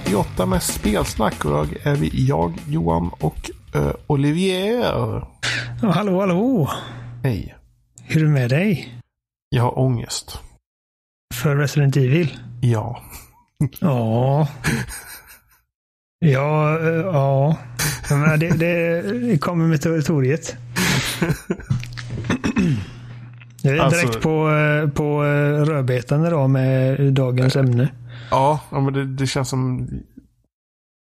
258 med spelsnack och idag är vi jag, Johan och uh, Olivier. Ja, hallå, hallå. Hej. Hur är det med dig? Jag har ångest. För Resident Evil? Ja. Ja. Ja, eh, ja. Men det, det kommer med territoriet. Jag är direkt Alltså- på, eh, på eh, rödbetan idag med dagens ämne. Ja, ja men det, det känns som...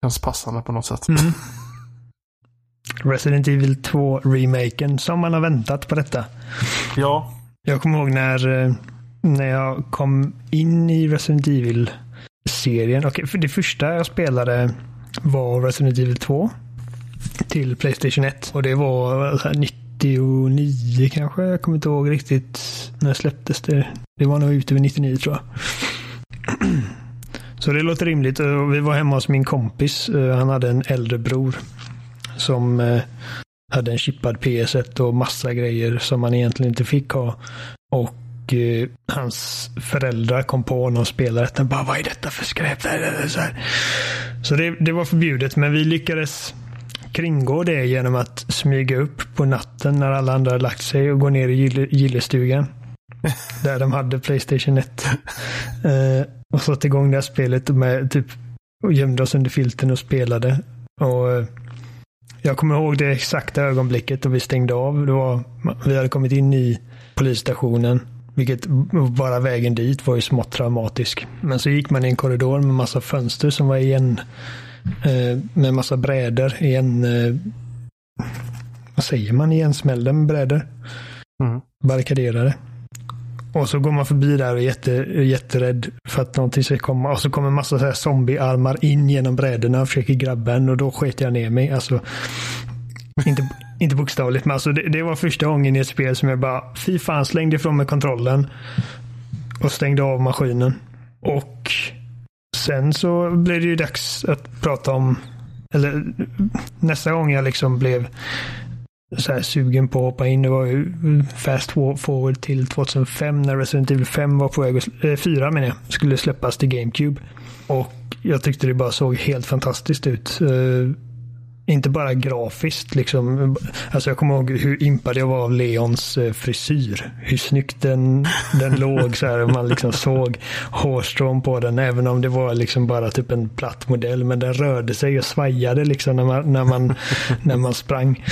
känns passande på något sätt. Mm. Resident Evil 2-remaken som man har väntat på detta. Ja. Jag kommer ihåg när, eh, när jag kom in i Resident Evil-serien. Okej, för det första jag spelade var Resident Evil 2 till Playstation 1. Och det var så här 99 kanske. Jag kommer inte ihåg riktigt när det släpptes. Det, det var nog ute vid 99 tror jag. Så det låter rimligt. Eh, vi var hemma hos min kompis. Eh, han hade en äldre bror som eh, hade en chippad PS1 och massa grejer som man egentligen inte fick ha. Och hans föräldrar kom på honom och spelade detta. Bara, vad är detta för skräp? Så, här. så det, det var förbjudet, men vi lyckades kringgå det genom att smyga upp på natten när alla andra hade lagt sig och gå ner i gille, gillestugan. där de hade Playstation 1. Eh, och satte igång det här spelet med typ och gömde oss under filten och spelade. Och eh, jag kommer ihåg det exakta ögonblicket då vi stängde av. Det var, vi hade kommit in i polisstationen. Vilket bara vägen dit var ju smått traumatisk. Men så gick man i en korridor med massa fönster som var igen. Eh, med massa brädor igen. Eh, vad säger man? Igensmällda med brädor. Mm. Barrikaderade. Och så går man förbi där och är jätte, jätterädd för att någonting ska komma. Och så kommer en massa så här zombiearmar in genom bräderna och försöker grabba en och då sket jag ner mig. Alltså, inte, inte bokstavligt, men alltså det, det var första gången i ett spel som jag bara, fy fan, slängde ifrån mig kontrollen. Och stängde av maskinen. Och sen så blev det ju dags att prata om, eller nästa gång jag liksom blev så här sugen på att hoppa in. Det var ju fast forward till 2005 när Resident Evil 5 var på väg att, äh, eh, 4 menar jag, skulle släppas till GameCube. Och jag tyckte det bara såg helt fantastiskt ut. Uh, inte bara grafiskt liksom. Alltså jag kommer ihåg hur impad jag var av Leons eh, frisyr. Hur snyggt den, den låg så här. Man liksom såg hårstrån på den. Även om det var liksom bara typ en platt modell. Men den rörde sig och svajade liksom när man, när man, när man sprang.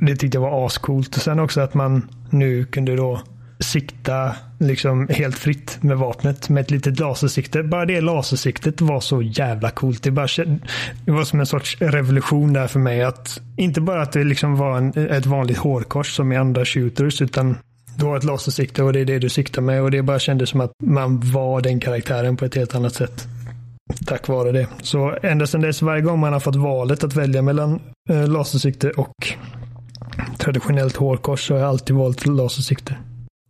Det tyckte jag var ascoolt. Och sen också att man nu kunde då sikta liksom helt fritt med vapnet med ett litet lasersikte. Bara det lasersiktet var så jävla coolt. Det, bara, det var som en sorts revolution där för mig. att Inte bara att det liksom var en, ett vanligt hårkors som i andra shooters utan du har ett lasersikte och det är det du siktar med och det bara kändes som att man var den karaktären på ett helt annat sätt. Tack vare det. Så ända sedan dess, varje gång man har fått valet att välja mellan eh, lasersikte och traditionellt hårkors så har jag alltid valt lasersikte.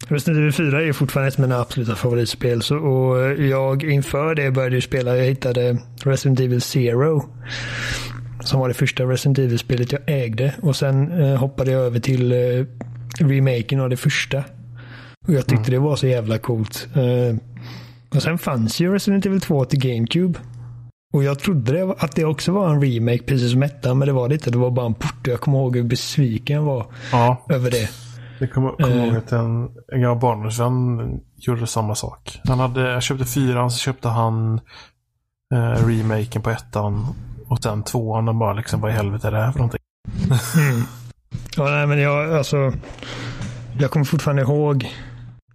Resident Evil 4 är fortfarande ett av mina absoluta favoritspel. Så, och jag inför det började ju spela, jag hittade Resident Evil Zero. Som var det första Resident Evil-spelet jag ägde. Och sen eh, hoppade jag över till eh, remaken av det första. Och jag tyckte det var så jävla coolt. Eh, och sen fanns ju Resident Evil 2 till GameCube. Och jag trodde det, att det också var en remake, precis som ettan, men det var det inte. Det var bara en port. Jag kommer ihåg hur besviken jag var Ja. över det. Jag kommer kommer Eh. ihåg att en, en gammal barndomsvän gjorde samma sak. Han hade, jag köpte fyran, så köpte han eh, remaken på ettan. Och sen tvåan och bara liksom, vad i helvete är det här för någonting? Ja, nej, men jag, alltså, jag kommer fortfarande ihåg.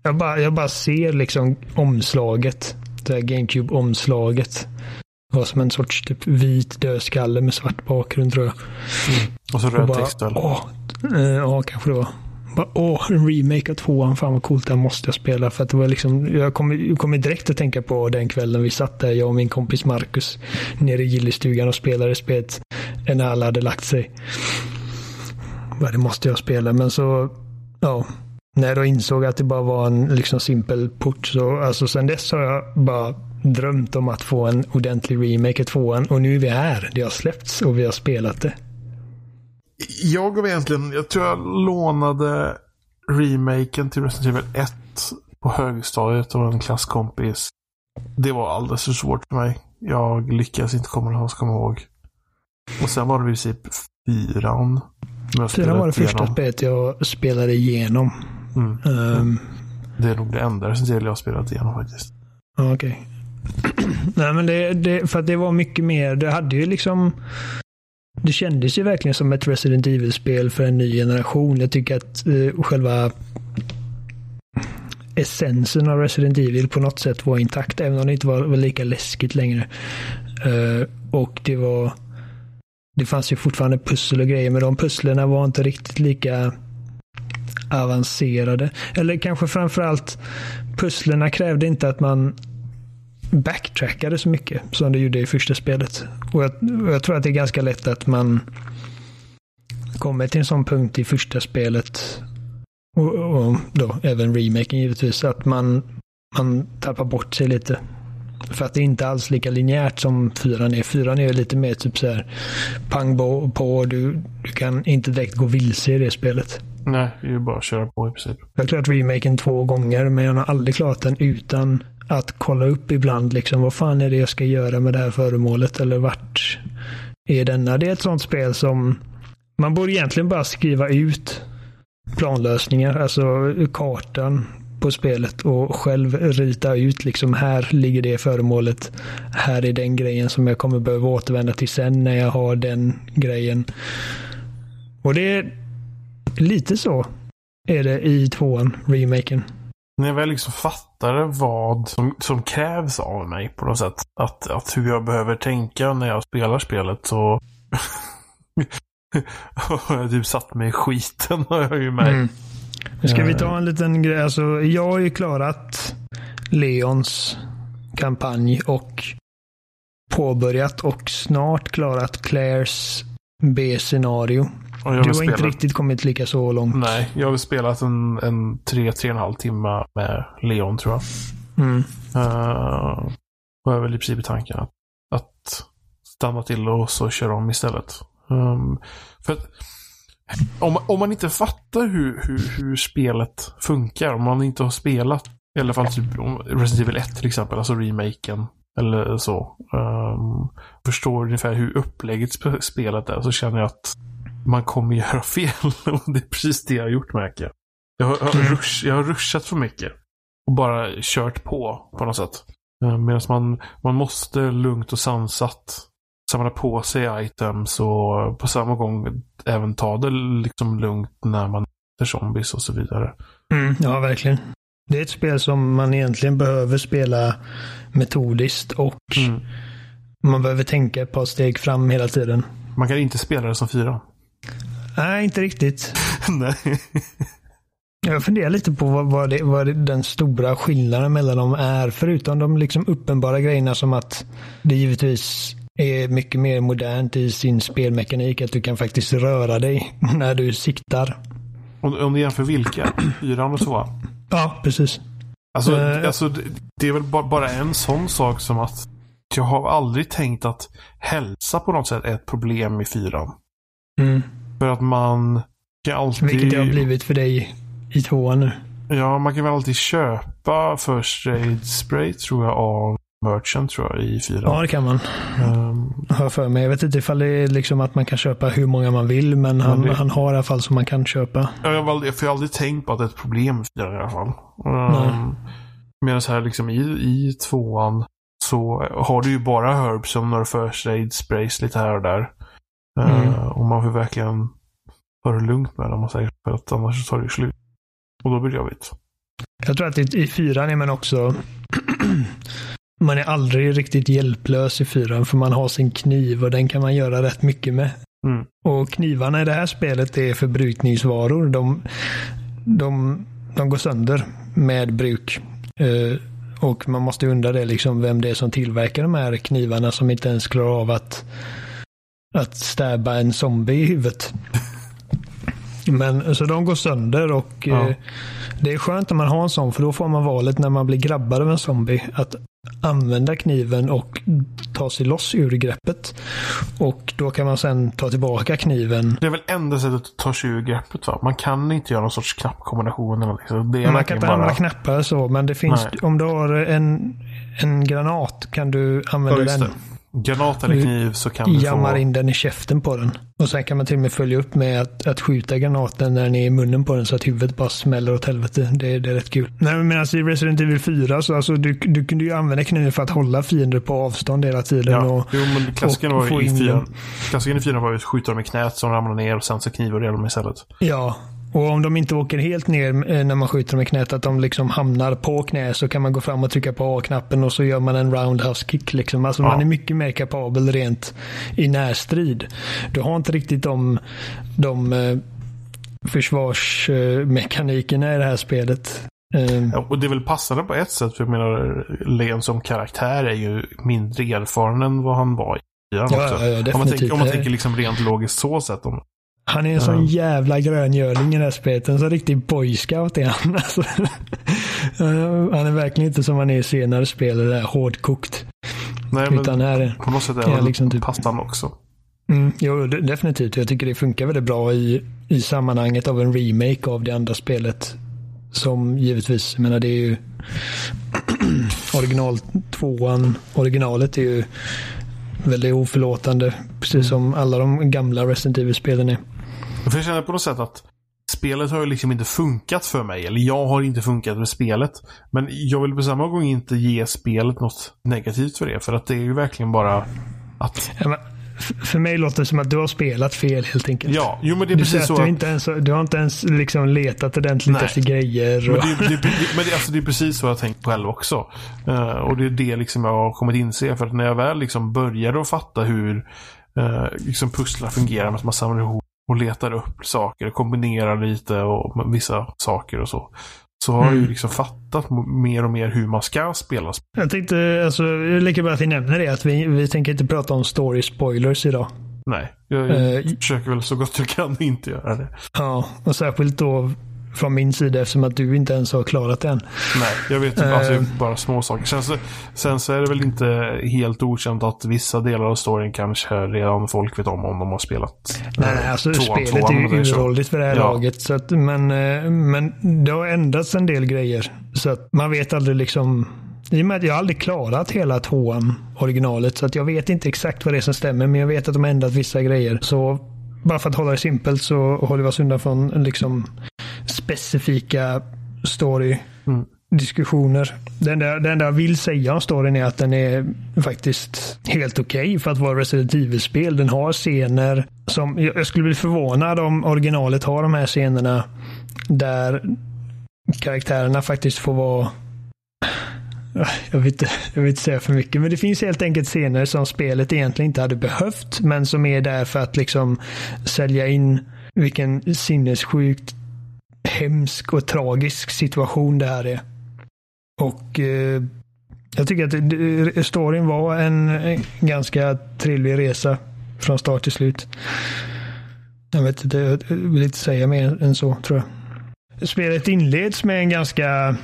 Jag bara, jag bara ser liksom omslaget. Det här GameCube-omslaget. Det var som en sorts typ vit dödskalle med svart bakgrund tror jag. Och så Och röd bara, text väl? åh, eh, ja, kanske det var. Bara, åh, en remake av tvåan. Fan vad coolt, den måste jag spela. För att det var liksom, jag kommer kommer direkt att tänka på den kvällen vi satt där, jag och min kompis Marcus, nere i gillestugan och spelade spelet när alla hade lagt sig. Bara, det måste jag spela, men så, ja. När jag då insåg att det bara var en liksom simpel port så, alltså sen dess har jag bara drömt om att få en ordentlig remake i tvåan och nu är vi här. Det har släppts och vi har spelat det. Jag var egentligen, jag tror jag lånade remaken till Resident Evil 1 på högstadiet av en klasskompis. det var alldeles för svårt för mig. Jag lyckades inte komma, komma ihåg. Och sen var det i princip fyran. Fyran var det första igenom. spelet jag spelade igenom. Mm. Um, det är nog det enda Resident jag har spelat igenom faktiskt. Okej. Nej men det, det, för att det var mycket mer. Det hade ju liksom det kändes ju verkligen som ett Resident Evil-spel för en ny generation. Jag tycker att eh, själva essensen av Resident Evil på något sätt var intakt, även om det inte var, var lika läskigt längre. Uh, och det var det fanns ju fortfarande pussel och grejer, men de pusslerna var inte riktigt lika avancerade. Eller kanske framförallt pusslerna krävde inte att man backtrackade så mycket som det gjorde i första spelet. Och jag, och jag tror att det är ganska lätt att man kommer till en sån punkt i första spelet och, och då även remaken givetvis, att man, man tappar bort sig lite. För att det är inte alls lika linjärt som fyran är. Fyran är lite mer typ så här pang på. Du, du kan inte direkt gå vilse i det spelet. Nej, det är ju bara att köra på i princip. Jag har klarat remaken två gånger, men jag har aldrig klarat den utan att kolla upp ibland liksom vad fan är det jag ska göra med det här föremålet eller vart är denna? Det är ett sånt spel som man borde egentligen bara skriva ut planlösningar, alltså kartan på spelet och själv rita ut liksom här ligger det föremålet. Här är den grejen som jag kommer behöva återvända till sen när jag har den grejen. Och det är lite så är det i tvåan, remaken. När jag väl liksom fattade vad som, som krävs av mig på något sätt. Att, att hur jag behöver tänka när jag spelar spelet så har jag typ satt mig i skiten har jag ju märkt. Mm. Nu ska vi ta en liten grej. Alltså, jag har ju klarat Leons kampanj och påbörjat och snart klarat Claires B-scenario. Du har spelat... inte riktigt kommit lika så långt. Nej, jag har spelat en, en tre, tre och en halv timme med Leon tror jag. Mm. Uh, och är väl i princip tanken att, att stanna till och så köra om istället. Um, för att om, om man inte fattar hur, hur, hur spelet funkar, om man inte har spelat i alla fall typ Resident Evil 1 till exempel, alltså remaken. Eller så. Um, förstår ungefär hur upplägget sp spelet är så känner jag att man kommer göra fel. Och det är precis det jag har gjort märker jag. Jag har, jag har, rush, jag har ruschat för mycket. Och bara kört på på något sätt. Uh, Medan man, man måste lugnt och sansat samla på sig items och på samma gång även ta det liksom lugnt när man är zombies och så vidare. Mm, ja, verkligen. Det är ett spel som man egentligen behöver spela metodiskt och mm. Man behöver tänka ett par steg fram hela tiden. Man kan inte spela det som fyra. Nej, inte riktigt. Nej. Jag funderar lite på vad, vad, det, vad det, den stora skillnaden mellan dem är. Förutom de liksom uppenbara grejerna som att det givetvis är mycket mer modernt i sin spelmekanik. Att du kan faktiskt röra dig när du siktar. Om, om du jämför vilka? Fyran och så? Ja, precis. Alltså, uh, alltså det, det är väl bara en sån sak som att jag har aldrig tänkt att hälsa på något sätt är ett problem i fyran. Mm. För att man kan alltid... Vilket det har blivit för dig i tvåan nu. Ja, man kan väl alltid köpa First Aid Spray tror jag av Merchant tror jag i fyran. Ja, det kan man. Um, Hör för mig. Jag vet inte ifall det är liksom att man kan köpa hur många man vill, men han, det... han har i alla fall som man kan köpa. Ja, jag, har aldrig, jag har aldrig tänkt på att det är ett problem i fyran i alla fall. Um, Medan här liksom i, i tvåan så har du ju bara herbs som några first aid sprays lite här och där. Mm. Uh, och man får verkligen ta det lugnt med dem och säga för att annars tar det slut. Och då blir det jobbigt. Jag tror att i, i fyran är man också man är aldrig riktigt hjälplös i fyran för man har sin kniv och den kan man göra rätt mycket med. Mm. Och knivarna i det här spelet är förbrukningsvaror. De, de, de går sönder med bruk. Uh, och man måste undra det liksom vem det är som tillverkar de här knivarna som inte ens klarar av att, att stäba en zombie i huvudet. Men så de går sönder och ja. eh, det är skönt när man har en sån för då får man valet när man blir grabbad av en zombie att använda kniven och ta sig loss ur greppet. Och då kan man sen ta tillbaka kniven. Det är väl enda sättet att ta sig ur greppet va? Man kan inte göra någon sorts knappkombination eller liksom. Det är Man kan inte bara... använda knappar så, men det finns, Nej. om du har en, en granat kan du Ja, använda just den. det. Granat eller Du kniv så kan du Jammar få... in den i käften på den. Och sen kan man till och med följa upp med att, att skjuta granaten när den är i munnen på den så att huvudet bara smäller åt helvete. Det, det är rätt kul. Nej, men medan i Resident Evil 4 så alltså, du, du kunde ju använda kniven för att hålla fiender på avstånd hela tiden. Ja, Och, jo, men klassikern och ju i in fyran. dem. Klassikern i fyran var ju att skjuta dem i knät som ramlar ner och sen så knivar du dem istället. ja, och om de inte åker helt ner eh, när man skjuter dem i knät, att de liksom hamnar på knä så kan man gå fram och trycka på A-knappen och så gör man en roundhouse kick. Liksom. Alltså Ja. Man är mycket mer kapabel rent i närstrid. Du har inte riktigt de, de eh, försvarsmekanikerna i det här spelet. Eh, Ja, och det är väl passande på ett sätt, för jag menar, Leon som karaktär är ju mindre erfaren än vad han var i Ja, ja, om man tänker, om man tänker liksom rent logiskt så sett. Om, Han är en sån Ja. jävla gröngöling i det här spelet. En sån riktig boyscout är han. Alltså, han är verkligen inte som han är i senare spel, det där hårdkokt. nej, men Utan här är på något sätt är han liksom typ- passande också. Mm, jo, de- definitivt. Jag tycker det funkar väldigt bra i, i sammanhanget av en remake av det andra spelet. Som givetvis, jag menar det är ju original tvåan, originalet är ju väldigt oförlåtande. Precis som alla de gamla Resident Evil-spelen är. För jag känner på något sätt att spelet har ju liksom inte funkat för mig. Eller jag har inte funkat med spelet. Men jag vill på samma gång inte ge spelet något negativt för det. För att det är ju verkligen bara att... Ja, men, för mig låter det som att du har spelat fel helt enkelt. Ja, jo men det är Du precis att så. du, att- inte ens, du har inte ens liksom letat ordentligt efter grejer. Men Och, det, det, det, men alltså det är precis så jag har tänkt själv också. Eh, och det är det liksom jag har kommit inse. För att när jag väl liksom började att fatta hur uh, liksom pusslar fungerar med att man samlar ihop och letar upp saker, kombinerar lite och vissa saker och så. Så har jag ju Mm. liksom fattat mer och mer hur man ska spela. jag tänkte, alltså, lika bra att vi nämner det, att vi, vi tänker inte prata om story spoilers idag. Nej, jag, Eh, försöker väl så gott jag kan inte göra det. Ja, och särskilt då från min sida eftersom att du inte ens har klarat det än. Nej, jag vet inte. Alltså, Eh. bara små saker. Sen så, sen så är det väl inte helt okänt att vissa delar av storyn kanske redan folk vet om om de har spelat. Nej, nej, alltså tvåan, spelet tvåan, är ju uråldrigt för det här Ja. laget. Så att, men, eh, men det har ändrats en del grejer. Så att man vet aldrig liksom i och med att jag aldrig klarat hela tvåan, originalet, så att jag vet inte exakt vad det är som stämmer, men jag vet att de har ändrat vissa grejer. Så bara för att hålla det simpelt så håller vi oss undan från liksom specifika story Mm. diskussioner. Det enda, det enda jag vill säga om storyn är att den är faktiskt helt okej för att vara Resident Evil-spel. Den har scener som, jag jag skulle bli förvånad om originalet har de här scenerna där karaktärerna faktiskt får vara jag vill, inte, jag vill inte säga för mycket, men det finns helt enkelt scener som spelet egentligen inte hade behövt, men som är där för att liksom sälja in vilken sinnessjukt hemsk och tragisk situation det här är. Och eh, jag tycker att storyn var en, en ganska trevlig resa från start till slut. Jag vet inte, jag vill inte säga mer än så tror jag. Spelet inleds med en ganska,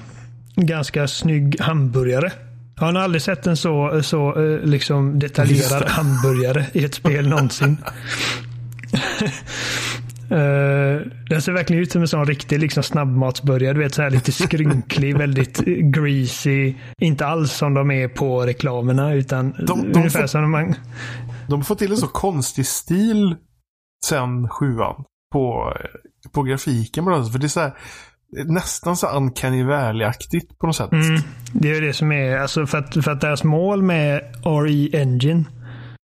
ganska snygg hamburgare. Jag har nog aldrig sett en så, så eh, liksom detaljerad det. hamburgare i ett spel någonsin. Eh, den ser verkligen ut som en sån riktig liksom, snabbmatsburgare. Du vet, så här lite skrynklig, väldigt greasy. Inte alls som de är på reklamerna, utan De- de ungefär får- som man... De fått till en så konstig stil sen sjuan. På, på grafiken. För det är så här, nästan så uncanny valley-aktigt på något sätt. Mm, det är det som är, alltså för att, för att deras mål med RE Engine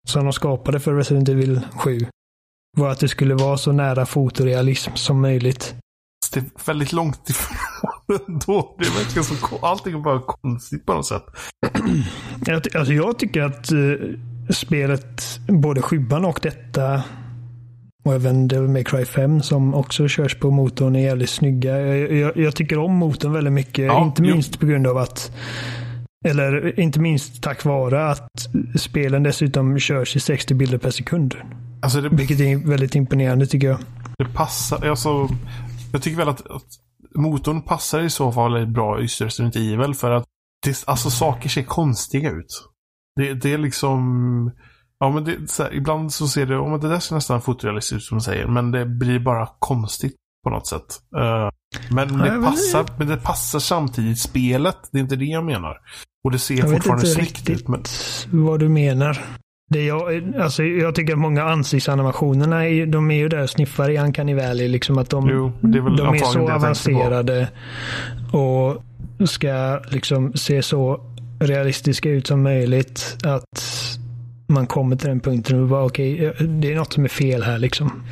som de skapade för Resident Evil 7 var att det skulle vara så nära fotorealism som möjligt. Det är väldigt långt ifrån ändå. Det verkar allting är bara konstigt på något sätt. Alltså jag tycker att eh, spelet, både sjuan och detta och även Devil May Cry 5 som också körs på motorn är jävligt snygga. Jag, jag, jag tycker om motorn väldigt mycket. Ja, inte jo. minst på grund av att eller inte minst tack vare att spelen dessutom körs i 60 bilder per sekund. Alltså det, Vilket är väldigt imponerande tycker jag. det passar. Alltså, jag tycker väl att, att motorn passar i så fall bra i Resident Evil. För att det, alltså saker ser konstiga ut. Det, det är liksom... Ja, men det, så här, ibland så ser det, oh, men det där ser nästan fotorealistiskt ut som du säger, men det blir bara konstigt på något sätt. Uh, men, Ja, det passar, men det passar samtidigt spelet. Det är inte det jag menar. Och det ser Jag vet fortfarande inte snyggt riktigt ut. Men, vad du menar. Det jag, alltså, jag tycker att många ansiktsanimationerna är, de är ju där och sniffar i Uncanny Valley. Liksom att de, Jo, är de är så avancerade och ska liksom se så realistiska ut som möjligt. Att man kommer till den punkten och bara okej, det är något som är fel här liksom.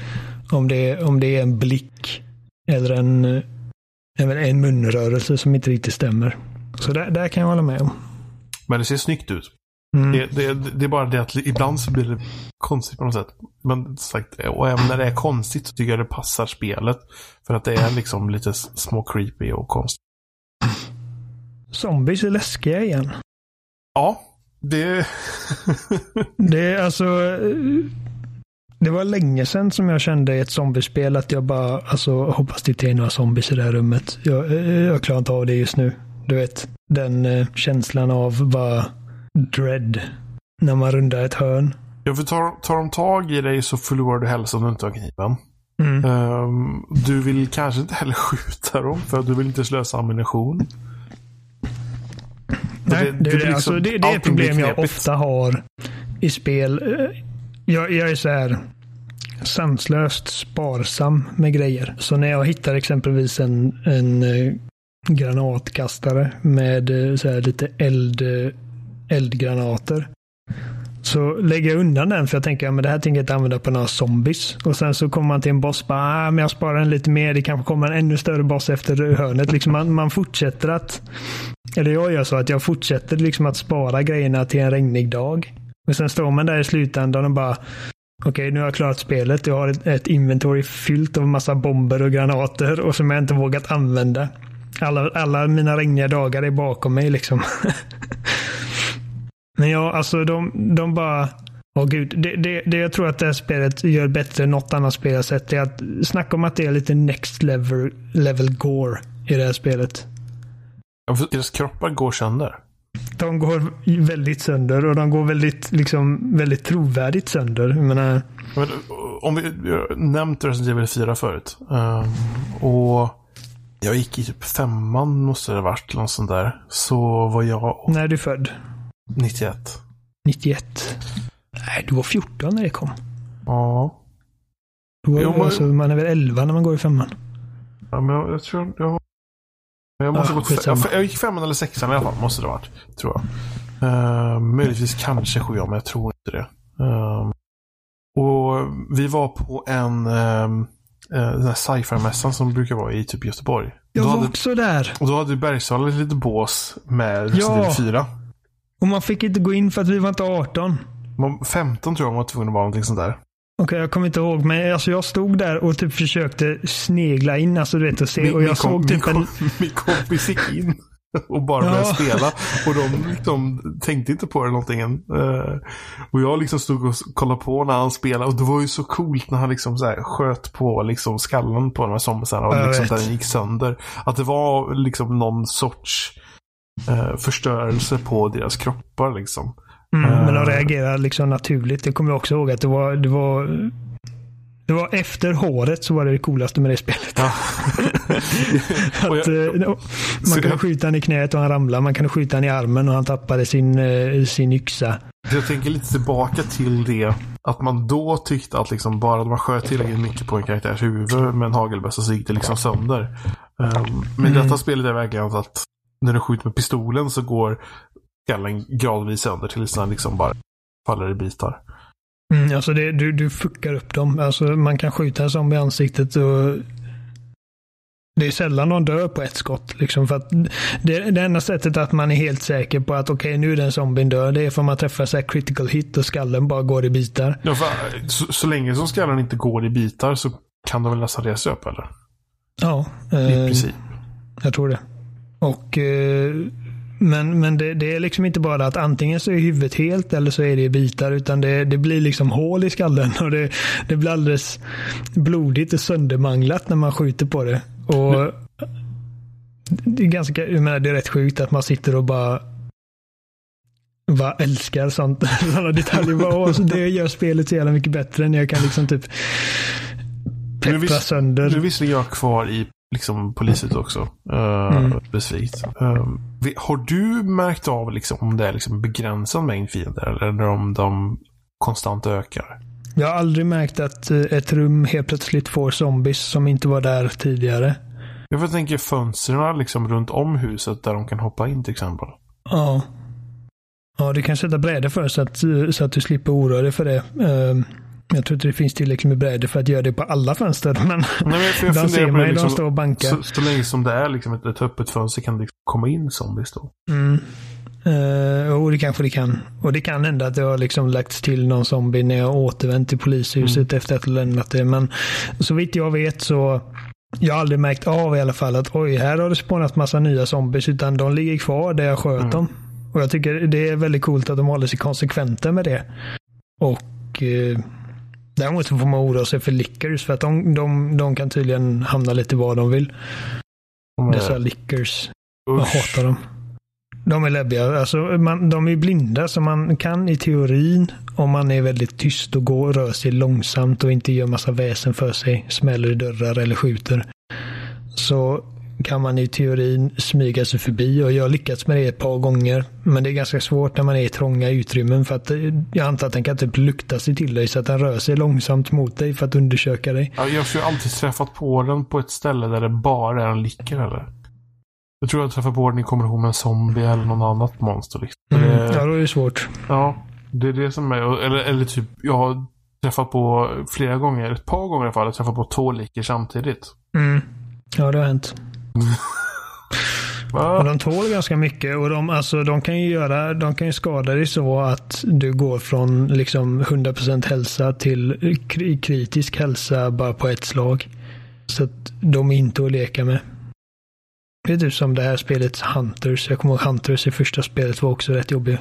Om det, om det är en blick eller en, en, en munrörelse som inte riktigt stämmer. Så där, där kan jag hålla med om. men det ser snyggt ut. Mm. Det, det, det är bara det att ibland så blir det konstigt på något sätt. Men sagt, och även när det är konstigt så tycker jag det passar spelet. För att det är liksom lite små creepy och konstigt. Zombies är läskiga igen. Ja, det... Det är alltså... Det var länge sedan som jag kände i ett zombiespel att jag bara, alltså hoppas det inte är några zombies i det här rummet. Jag, jag klarar inte av det just nu. Du vet, den eh, känslan av bara dread när man rundar ett hörn. Ja, för tar, tar de tag i dig så förlorar du hälsa om du inte har kniven. Mm. Ehm, du vill kanske inte heller skjuta dem för att du vill inte slösa ammunition. Nej, det- det, det liksom- alltså, det, det är ett problem jag ofta har i spel. Eh, Jag, jag är så här sanslöst sparsam med grejer. Så när jag hittar exempelvis en, en eh, granatkastare med eh, så här lite eld, eldgranater. Så lägger jag undan den för jag tänker att det här tänker jag inte använda på några zombies. Och sen så kommer man till en boss bara, ah, men jag sparar den lite mer. Det kanske kommer en ännu större boss efter hörnet. Liksom man, man fortsätter att eller jag gör så att jag fortsätter liksom att spara grejerna till en regnig dag. Men sen står man där i slutändan och bara Okej, nu har jag klarat spelet. Jag har ett, ett inventory fyllt av massa bomber och granater och som jag inte vågat använda. Alla, alla mina regniga dagar är bakom mig liksom. Men ja, alltså de, de bara... Åh gud, det, det, det jag tror att det här spelet gör bättre än något annat spel jag sett är att snacka om att det är lite next level, level gore i det här spelet. Ja, Deras kroppar går sönder. De går väldigt sönder och de går väldigt, liksom, väldigt trovärdigt sönder. Jag menar, Men, om vi, nämnt Resident Evil 4 förut. Ehm, och jag gick i typ femman måste det ha varit. Något sånt där. Så var jag när är du född? 91. 91? Nej, du var 14 när det kom. Ja. Du var, Jo, men- alltså, man är väl 11 när man går i femman? ja men jag, jag tror jag. Jag måste ha gått jag, jag gick femman eller sexan i alla fall. Måste det ha varit. Tror jag. Ehm, möjligtvis kanske sjuan, men jag tror inte det. Ehm, och vi var på en um, den här sci-fi-mässan som brukar vara i typ Göteborg. Jag då var hade, också där. och då hade Bergsala ett litet bås med Resident Ja. Evil 4. Och man fick inte gå in för att vi var inte 18. Man- 15 tror jag man var tvungen att vara någonting sånt där. Okej, jag kommer inte ihåg. Men alltså, jag stod där och typ försökte snegla in. Alltså, du vet, och se. och jag kom, såg typ min, en... min kompis gick in och bara Ja. började spela. Och de liksom tänkte inte på det någonting än. Eh, och jag liksom stod och kollade på när han spelade. Och det var ju så coolt när han liksom så sköt på liksom skallen på de här zombiesarna. Och liksom den gick sönder. Att det var liksom någon sorts eh, förstörelse på deras kroppar liksom. Mm, men de Eh. reagerar liksom naturligt. Det kommer jag också ihåg att det var... Det var, det var efter håret så var det det coolaste med det spelet. Ja. Att, jag- eh, så man jag- skjuta han i knät och han ramlade. Man kunde skjuta han i armen och han tappade sin, eh, sin yxa. Jag tänker lite tillbaka till det. Att man då tyckte att liksom bara man sköt tillräckligt mycket på en karaktärs huvud med en hagelbössa så gick det liksom sönder. Um, men Mm. detta spelet är verkligen att när du skjuter med pistolen så går skallen gradvis sönder tills den liksom bara faller i bitar. Mm, alltså det, du, du fuckar upp dem. Alltså man kan skjuta en zombie i ansiktet och det är sällan de dör på ett skott. Liksom, för att det, det enda sättet att man är helt säker på att okej, nu är den zombien död, det är för att man träffar så critical hit och skallen bara går i bitar. Ja, för, så, så länge som skallen inte går i bitar så kan de väl nästan resa upp eller? Ja, I eh, princip. jag tror det. Och eh, men, men det, det är liksom inte bara att antingen så är huvudet helt eller så är det i bitar. Utan det, det blir liksom hål i skallen och det, det blir alldeles blodigt och söndermanglat när man skjuter på det. Och det är ganska, jag menar, det är rätt sjukt att man sitter och bara bara älskar sånt, sådana detaljer. Bara, åh, så det gör spelet så jävla mycket bättre när jag kan liksom typ peppra visst- sönder. Nu är visserligen jag kvar i liksom, polishuset också. Uh, Mm. Vi- har du märkt av liksom, om det är liksom, begränsad mängd fiender eller om de konstant ökar? Jag har aldrig märkt att eh, ett rum helt plötsligt får zombies som inte var där tidigare. Jag tänka fönstren liksom, runt om huset där de kan hoppa in till exempel. Ja. Ja, du kan sätta brädor för så att, eh, så att du slipper oroa dig för det. Ehm, Jag tror inte det finns tillräckligt med brädor för att göra det på alla fönster. Men Nej, de ser det, ju, de liksom, står och bankar. så, så länge som det är liksom ett, ett öppet fönster kan det liksom komma in zombies då. Mm. Uh, och det kanske det kan. Och det kan hända att det har liksom lagts till någon zombie när jag återvänt till polishuset efter att ha lämnat det. Men så vitt jag vet så jag har aldrig märkt av i alla fall att oj, här har det spånat massa nya zombies. Utan de ligger kvar där jag sköt Mm. dem. Och jag tycker det är väldigt coolt att de håller sig konsekventa med det. Och eh, däremot så får man oroa sig för lickers. För att de, de, de kan tydligen hamna lite var de vill. Är- Dessa lickers. Jag hatar dem. De är läbbiga. Alltså, man, de är blinda så man kan i teorin om man är väldigt tyst och går, rör sig långsamt och inte gör massa väsen för sig, smäller i dörrar eller skjuter. Så kan man i teorin smyga sig förbi och jag har lyckats med det ett par gånger. Men det är ganska svårt när man är i trånga utrymmen för att eh, jag antar att den kan typ lukta sig till dig så att den rör sig långsamt mot dig för att undersöka dig. Ja, jag har ju alltid träffat på den på ett ställe där det bara är en licker eller? Jag tror jag träffade på den i kombination med en zombie eller någon annat monster. Liksom. Mm. Det, Ja, då är det svårt. ja, det är det som är. Eller, eller typ, jag har träffat på flera gånger, ett par gånger i alla fall, jag har träffat på två licker samtidigt. Mm. Ja, det har hänt. Och de tål ganska mycket och de, alltså, de kan ju göra, de kan ju skada dig så att du går från liksom 100% hälsa till kritisk hälsa bara på ett slag. Så att de är inte att leka med. Det är typ som det här spelet Hunters. Jag kommer ihåg Hunters i första spelet var också rätt jobbigt.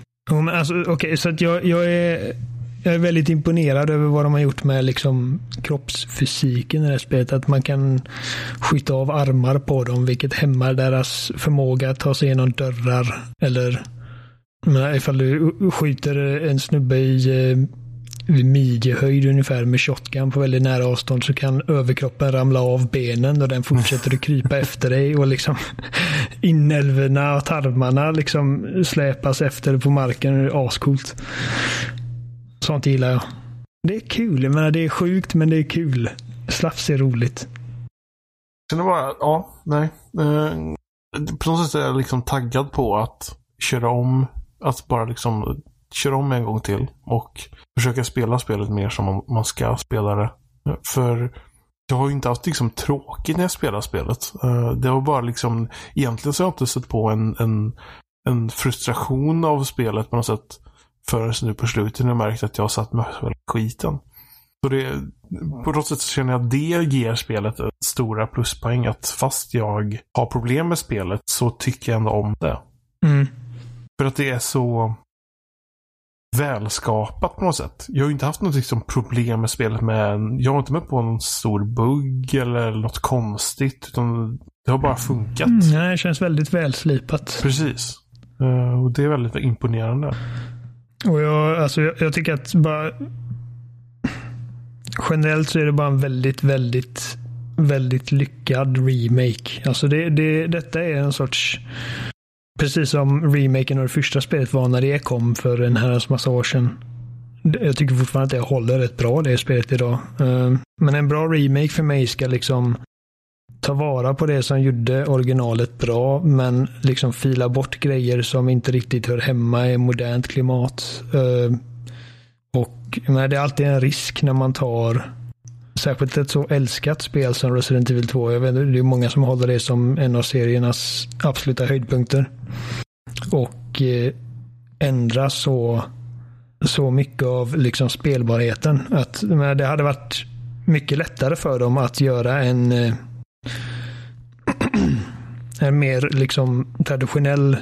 Alltså, okej, så att jag, jag, är, jag är väldigt imponerad över vad de har gjort med liksom kroppsfysiken i det här spelet. Att man kan skjuta av armar på dem, vilket hämmar deras förmåga att ta sig igenom dörrar. Eller men ifall du skjuter en snubbe i eh, vid midjehöjd ungefär med shotgun på väldigt nära avstånd så kan överkroppen ramla av benen och den fortsätter att krypa efter dig och liksom inälvorna och tarmarna liksom släpas efter på marken. Det är ascoolt. Sånt gillar jag. Det är kul. Jag menar, det är sjukt men det är kul. Slafs är roligt. Sen bara, ja, nej. Eh, på något sätt är jag liksom taggad på att köra om, att bara liksom köra om en gång till och försöka spela spelet mer som man, man ska spela det. För jag har ju inte haft liksom tråkigt när jag spelar spelet. Eh, det var bara liksom, egentligen så har jag inte sett på en, en, en frustration av spelet på något sätt förrän nu på slutet när jag märkt att jag satt för skiten. Så det, på något sätt så känner jag att det ger spelet ett stora pluspoäng. Att fast jag har problem med spelet så tycker jag ändå om det. Mm. För att det är så välskapat på något sätt. Jag har ju inte haft något liksom problem med spelet med, jag har inte med på någon stor bugg eller något konstigt. Utan det har bara funkat. Mm, det känns väldigt välslipat. Precis. Eh, och det är väldigt imponerande. Och jag, alltså, jag, jag tycker att bara generellt så är det bara en väldigt, väldigt, väldigt lyckad remake. Alltså det, det, detta är en sorts, precis som remaken av det första spelet var när det kom för en herrans massa år sedan. Jag tycker fortfarande att det håller rätt bra det spelet idag. Eh, men en bra remake för mig ska liksom ta vara på det som gjorde originalet bra, men liksom fila bort grejer som inte riktigt hör hemma i modernt klimat. Eh, och men det är alltid en risk när man tar särskilt ett så älskat spel som Resident Evil 2. Jag vet, det är många som håller det som en av seriernas absoluta höjdpunkter. Och eh, ändra så, så mycket av liksom spelbarheten. Att, men det hade varit mycket lättare för dem att göra en eh, en mer liksom traditionell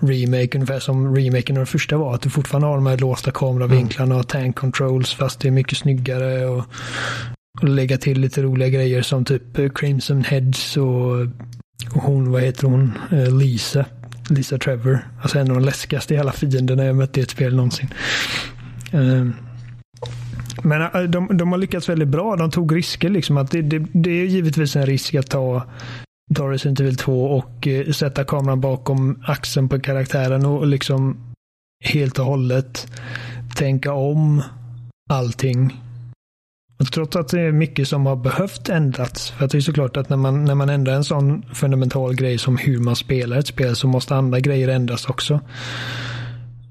remake, ungefär som remaken av den första var. Att du fortfarande har de här låsta kameravinklarna och tank controls fast det är mycket snyggare. Och, och lägga till lite roliga grejer som typ eh, Crimson Heads och, och hon, vad heter hon, Eh, Lisa. Lisa Trevor. Alltså en av de läskigaste jävla fienderna jag mött i ett spel någonsin. Uh, men eh, de, de har lyckats väldigt bra. De tog risker. Liksom, att det, det, det är givetvis en risk att ta ta Resident Evil 2 och eh, sätta kameran bakom axeln på karaktären och liksom helt och hållet tänka om allting. Och trots att det är mycket som har behövt ändras. För att det är såklart att när man, när man ändrar en sån fundamental grej som hur man spelar ett spel så måste andra grejer ändras också.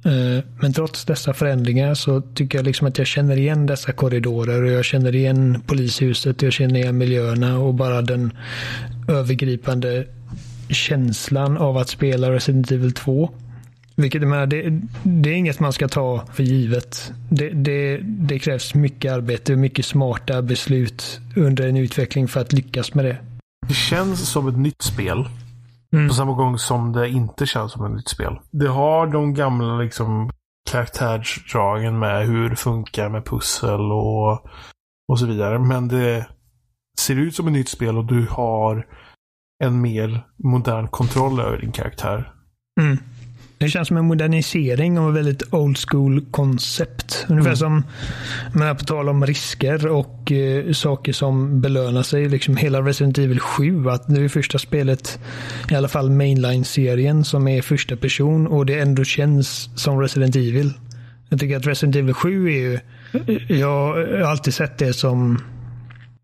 Eh, men trots dessa förändringar så tycker jag liksom att jag känner igen dessa korridorer och jag känner igen polishuset, jag känner igen miljöerna och bara den övergripande känslan av att spela Resident Evil 2. Vilket jag menar, det, det, är inget man ska ta för givet. Det, det, det krävs mycket arbete och mycket smarta beslut under en utveckling för att lyckas med det. Det känns som ett nytt spel. Mm. På samma gång som det inte känns som ett nytt spel. Det har de gamla liksom karaktärsdragen med hur det funkar med pussel och, och så vidare. Men det ser ut som ett nytt spel och du har en mer modern kontroll över din karaktär. Mm. Det känns som en modernisering av ett väldigt old school koncept. Ungefär mm. som, men på tal om risker och eh, saker som belönar sig. Liksom hela Resident Evil 7. Att nu är första spelet, i alla fall mainline-serien, som är första person och det ändå känns som Resident Evil. Jag tycker att Resident Evil 7 är ju, jag har alltid sett det som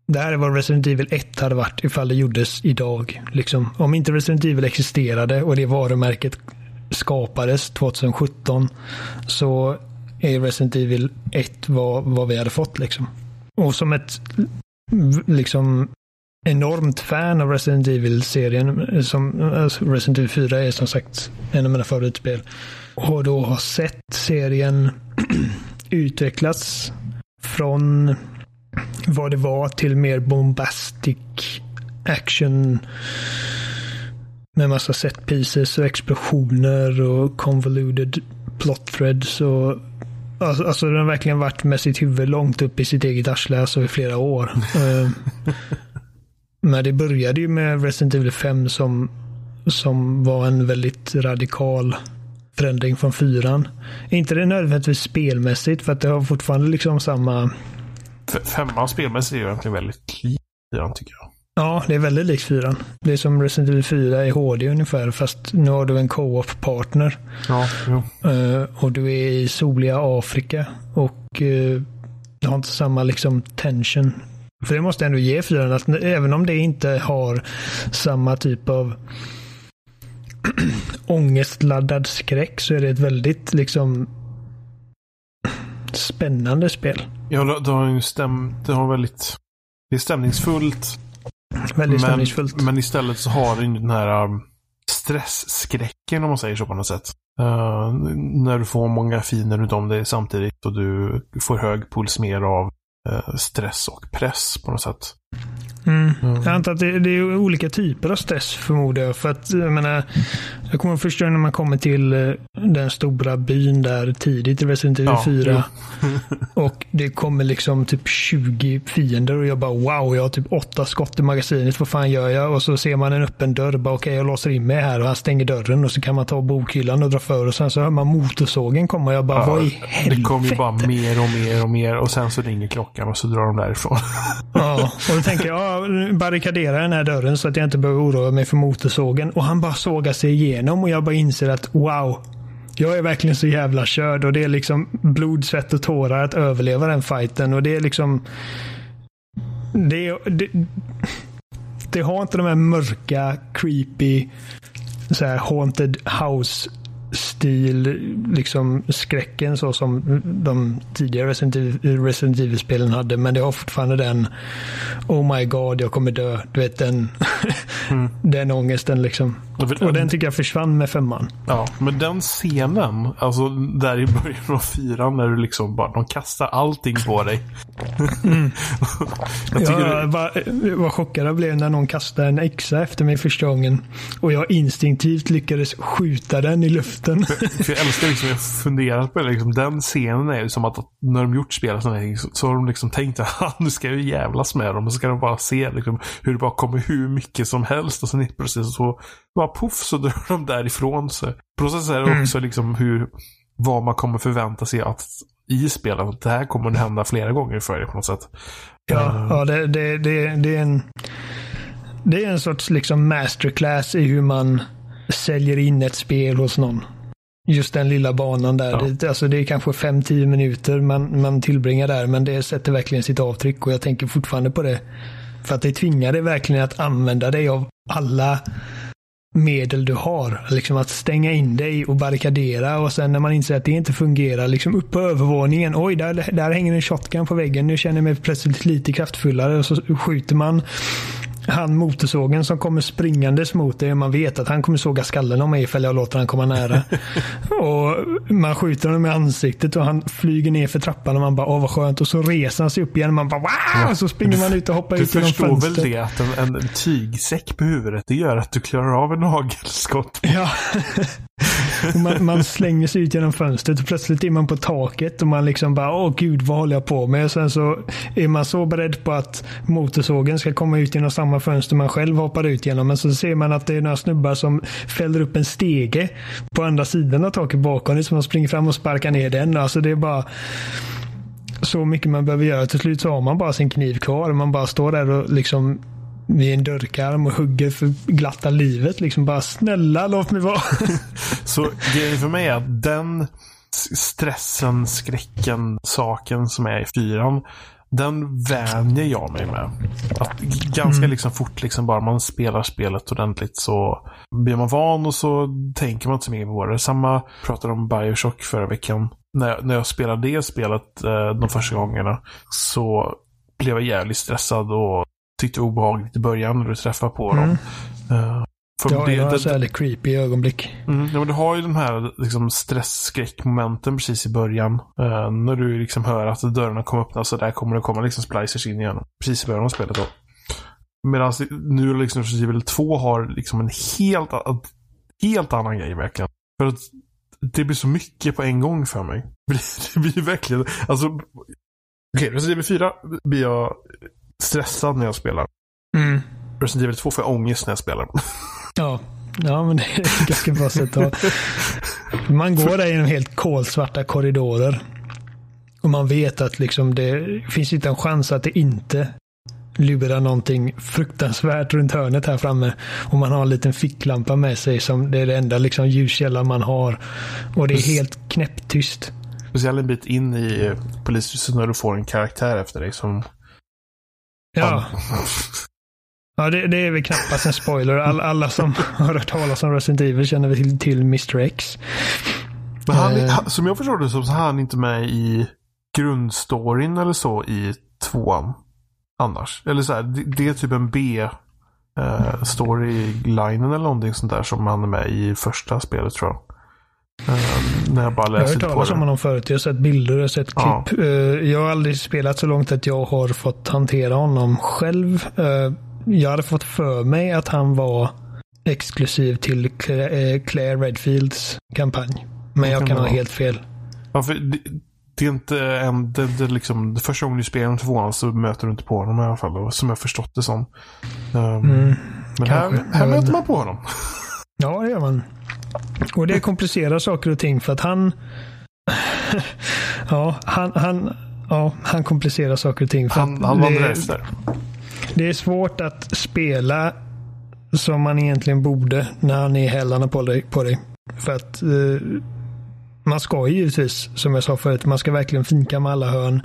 det här är vad Resident Evil 1 hade varit ifall det gjordes idag. Liksom, om inte Resident Evil existerade och det varumärket skapades 2017 så är Resident Evil 1 vad, vad vi hade fått liksom. Och som ett liksom enormt fan av Resident Evil-serien, som alltså Resident Evil 4 är som sagt en av mina favoritspel, och då har sett serien utvecklas från vad det var till mer bombastic action med massa set pieces och explosioner och convoluted plot threads. Och, alltså, alltså den har verkligen varit med sitt huvud långt upp i sitt eget arsle alltså i flera år. uh, men det började ju med Resident Evil 5 som, som var en väldigt radikal förändring från fyran. Inte det nödvändigtvis spelmässigt för att det har fortfarande liksom samma... Femman spelmässigt är ju egentligen väldigt lik tycker jag. Ja, det är väldigt likt fyran. Det är som Resident Evil 4 i HD ungefär, fast nu har du en co-op-partner. Ja, jo. Uh, och du är i soliga Afrika och uh, du har inte samma liksom tension. För det måste ändå ge fyran att även om det inte har samma typ av ångestladdad skräck så är det ett väldigt liksom spännande spel. Ja, det har ju stäm... Det har väldigt... Det är stämningsfullt. Väldigt stämningsfullt. Men, men istället så har den den här um, stressskräcken om man säger så på något sätt. Uh, när du får många finer runt om dig samtidigt och du får hög puls mer av uh, stress och press på något sätt. Mm. Mm. Jag antar att det, det, är olika typer av stress förmodar jag. För att, jag, menar, jag kommer första när man kommer till eh, den stora byn där tidigt i Resident Evil ja, 4. och det kommer liksom typ 20 fiender och jag bara wow, jag har typ åtta skott i magasinet. Vad fan gör jag? Och så ser man en öppen dörr. Bara okej, okay, jag låser in mig här och han stänger dörren och så kan man ta bokhyllan och dra för och sen så hör man motorsågen komma och jag bara ja, vad i helvete? Det kommer ju bara mer och mer och mer och sen så ringer klockan och så drar de därifrån. ja, och tänker jag barrikadera den här dörren så att jag inte behöver oroa mig för motorsågen. Och han bara sågar sig igenom och jag bara inser att wow. Jag är verkligen så jävla körd och det är liksom blod, svett och tårar att överleva den fighten. Och det är liksom... Det, det, det har inte de här mörka, creepy, så här haunted house stil, liksom skräcken så som de tidigare Resident Evil-spelen hade. Men det har fortfarande den Oh my god, jag kommer dö. Du vet den, mm. den ångesten liksom. Och den tycker jag försvann med femman. Ja, men den scenen, alltså där i början av fyran när du liksom bara, de kastar allting på dig. Mm. jag ja, du... bara, vad chockad jag blev när någon kastade en exa efter mig första gången. Och jag instinktivt lyckades skjuta den i luften luften. För, för jag älskar liksom, jag funderat på det, liksom, den scenen är ju som att när de gjort spelet så, så har de liksom tänkt att nu ska jag ju jävlas med dem och så ska de bara se liksom, hur det bara kommer hur mycket som helst och sen plötsligt så bara poff så drar de därifrån sig. Sätt är Mm. också liksom hur, vad man kommer förvänta sig att i spelet, det här kommer att hända flera gånger för dig på något sätt. Ja, ja det, det, det, det är en det är en sorts liksom masterclass i hur man säljer in ett spel hos någon. Just den lilla banan där. Ja. Det, alltså det är kanske 5-10 minuter man, man tillbringar där, men det sätter verkligen sitt avtryck och jag tänker fortfarande på det. För att det tvingar dig verkligen att använda dig av alla medel du har. Liksom att stänga in dig och barrikadera och sen när man inser att det inte fungerar, liksom upp på övervåningen. Oj, där, där hänger en shotgun på väggen. Nu känner jag mig plötsligt lite kraftfullare och så skjuter man han motorsågen som kommer springandes mot dig man vet att han kommer såga skallen av mig ifall jag låter han komma nära. och Man skjuter honom i ansiktet och han flyger ner för trappan och man bara åh vad skönt och så reser han sig upp igen och man bara wow! Och så springer man ut och hoppar Du ut genom förstår väl fönstret. det att en, en tygsäck på huvudet, det gör att du klarar av en nagelskott. Ja. Man, man slänger sig ut genom fönstret och plötsligt är man på taket och man liksom bara åh gud vad håller jag på med? Och sen så är man så beredd på att motorsågen ska komma ut genom samma fönster man själv hoppar ut genom. Men så ser man att det är några snubbar som fäller upp en stege på andra sidan av taket bakom dig. Så man springer fram och sparkar ner den. Alltså det är bara så mycket man behöver göra. Till slut så har man bara sin kniv kvar. Man bara står där och liksom vid en dörrkarm och hugger för glatta livet. Liksom bara snälla låt mig vara. Så grejen för mig är att den stressen, skräcken, saken som är i fyran. Den vänjer jag mig med. Att ganska liksom fort, liksom bara man spelar spelet ordentligt så blir man van och så tänker man inte så mycket på det. Samma pratade om Bioshock förra veckan. När jag, när jag spelade det spelet eh, de första gångerna så blev jag jävligt stressad och tyckte det var obehagligt i början när du träffar på dem. Eh, för Ja, det- det det- så väldigt creepy ögonblick. Mm, ja, men du har ju den här liksom, stress-skräckmomenten precis i början. Eh, när du liksom hör att dörrarna kommer öppnas och där kommer det komma liksom splicers in igen. Precis i början av spelet då. Medan nu liksom Resident Evil 2 har liksom en helt, helt annan grej verkligen. För att det blir så mycket på en gång för mig. Det blir, det verkligen, alltså. Okej, Resident Evil 4 blir jag stressad när jag spelar. Mm. Resident Evil 2 får jag ångest när jag spelar. Ja. ja, men det är ett ganska bra sätt att Man går där genom helt kolsvarta korridorer. Och man vet att liksom det finns inte en chans att det inte lurar någonting fruktansvärt runt hörnet här framme. Och man har en liten ficklampa med sig som det är det enda liksom ljuskällan man har. Och det är helt knäpptyst. Speciellt en bit in i polishuset när du får en karaktär efter dig som... Ja, ja det, det är väl knappast en spoiler. All, alla som har hört talas om Resident Evil känner väl till, till Mr X. Men han, Eh. han- som jag förstår det så är han inte med i grundstoryn eller så i tvåan. Annars. Eller så här, det, det är typ en B eh, storylinen eller någonting sånt där som han är med i första spelet tror jag. Eh, när jag bara Jag har läser hört talas om honom förut. Jag har sett bilder, jag har sett Ja. klipp. Eh, Jag har aldrig spelat så långt att jag har fått hantera honom själv. Eh, Jag hade fått för mig att han var exklusiv till Cla- eh, Claire Redfields kampanj. Men Det jag kan ha helt fel. Ja, det, är inte en, det, det liksom, det första gången du spelar tvåan så möter du inte på honom i alla fall. och Som jag förstått det som. Um, Mm, men här, kanske. här Jag vet möter man på honom. Ja, det gör man. Och det komplicerar saker och ting för att han... ja, han, han, ja, han komplicerar saker och ting. För Han, han vandrar det-. Det är svårt att spela som man egentligen borde när han är i hälarna på dig. På dig. För att eh, man ska ju givetvis, som jag sa förut, man ska verkligen finka med alla hörn.